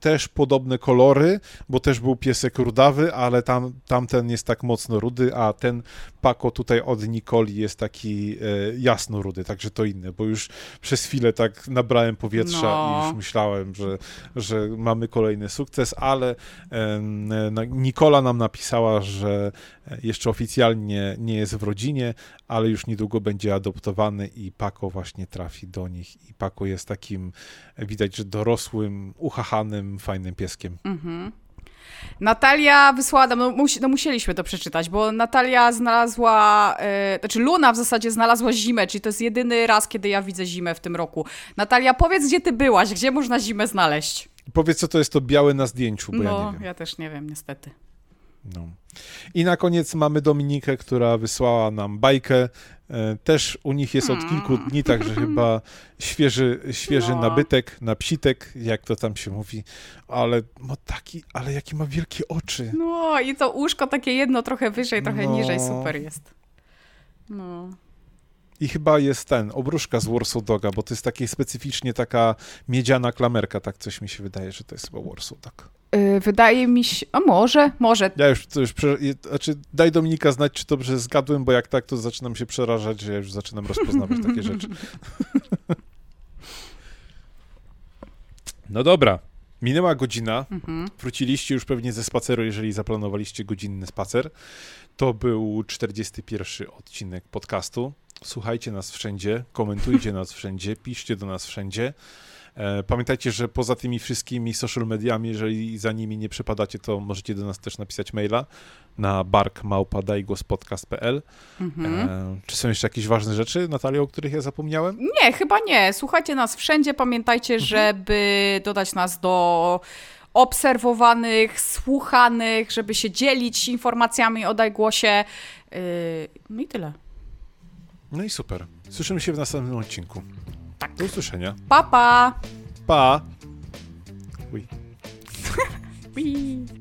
Też podobne kolory, bo też był piesek rudawy, ale tam, tamten jest tak mocno rudy, a ten Paco tutaj od Nikoli jest taki e, jasno rudy, także to inne, bo już przez chwilę tak nabrałem powietrza No. i już myślałem, że, że mamy kolejny sukces, ale na- Nikola nam napisała, że jeszcze oficjalnie nie jest w rodzinie, ale już niedługo będzie adoptowany i Paco właśnie trafi do nich i Paco jest takim, widać, że dorosłym, uchachanym, fajnym pieskiem. Mhm. Natalia wysłała, no, musi, no musieliśmy to przeczytać, bo Natalia znalazła, e, znaczy Luna w zasadzie znalazła zimę, czyli to jest jedyny raz, kiedy ja widzę zimę w tym roku. Natalia, powiedz, gdzie ty byłaś, gdzie można zimę znaleźć? Powiedz, co to jest to białe na zdjęciu, bo ja no, nie wiem. ja też nie wiem, niestety. No. I na koniec mamy Dominikę, która wysłała nam bajkę. E, Też u nich jest od kilku dni, także chyba świeży, świeży No. nabytek, na psitek, jak to tam się mówi, ale ma taki, ale jakie ma wielkie oczy. No i to łóżko takie jedno trochę wyżej, trochę No. niżej, super jest. No. I chyba jest ten, obruszka z Warsaw Doga, bo to jest takie specyficznie taka miedziana klamerka, tak coś mi się wydaje, że to jest chyba Warsaw Dog. Y, wydaje mi się, a może, może. Ja już, to już prze, znaczy daj Dominika znać, czy dobrze zgadłem, bo jak tak, to zaczynam się przerażać, że ja już zaczynam rozpoznawać takie rzeczy. No dobra, minęła godzina, Mhm. wróciliście już pewnie ze spaceru, jeżeli zaplanowaliście godzinny spacer. To był 41 odcinek podcastu. Słuchajcie nas wszędzie, komentujcie nas wszędzie, piszcie do nas wszędzie. E, Pamiętajcie, że poza tymi wszystkimi social mediami, jeżeli za nimi nie przepadacie, to możecie do nas też napisać maila na barkmałpa.dajgłospodcast.pl. Mhm. E, Czy są jeszcze jakieś ważne rzeczy, Natalia, o których ja zapomniałem? Nie, chyba nie. Słuchajcie nas wszędzie. Pamiętajcie, Mhm. żeby dodać nas do obserwowanych, słuchanych, żeby się dzielić informacjami o Dajgłosie. Yy, no i tyle. No i super. Słyszymy się w następnym odcinku. Tak. Do usłyszenia. Pa, pa! Pa! Uj. Whee!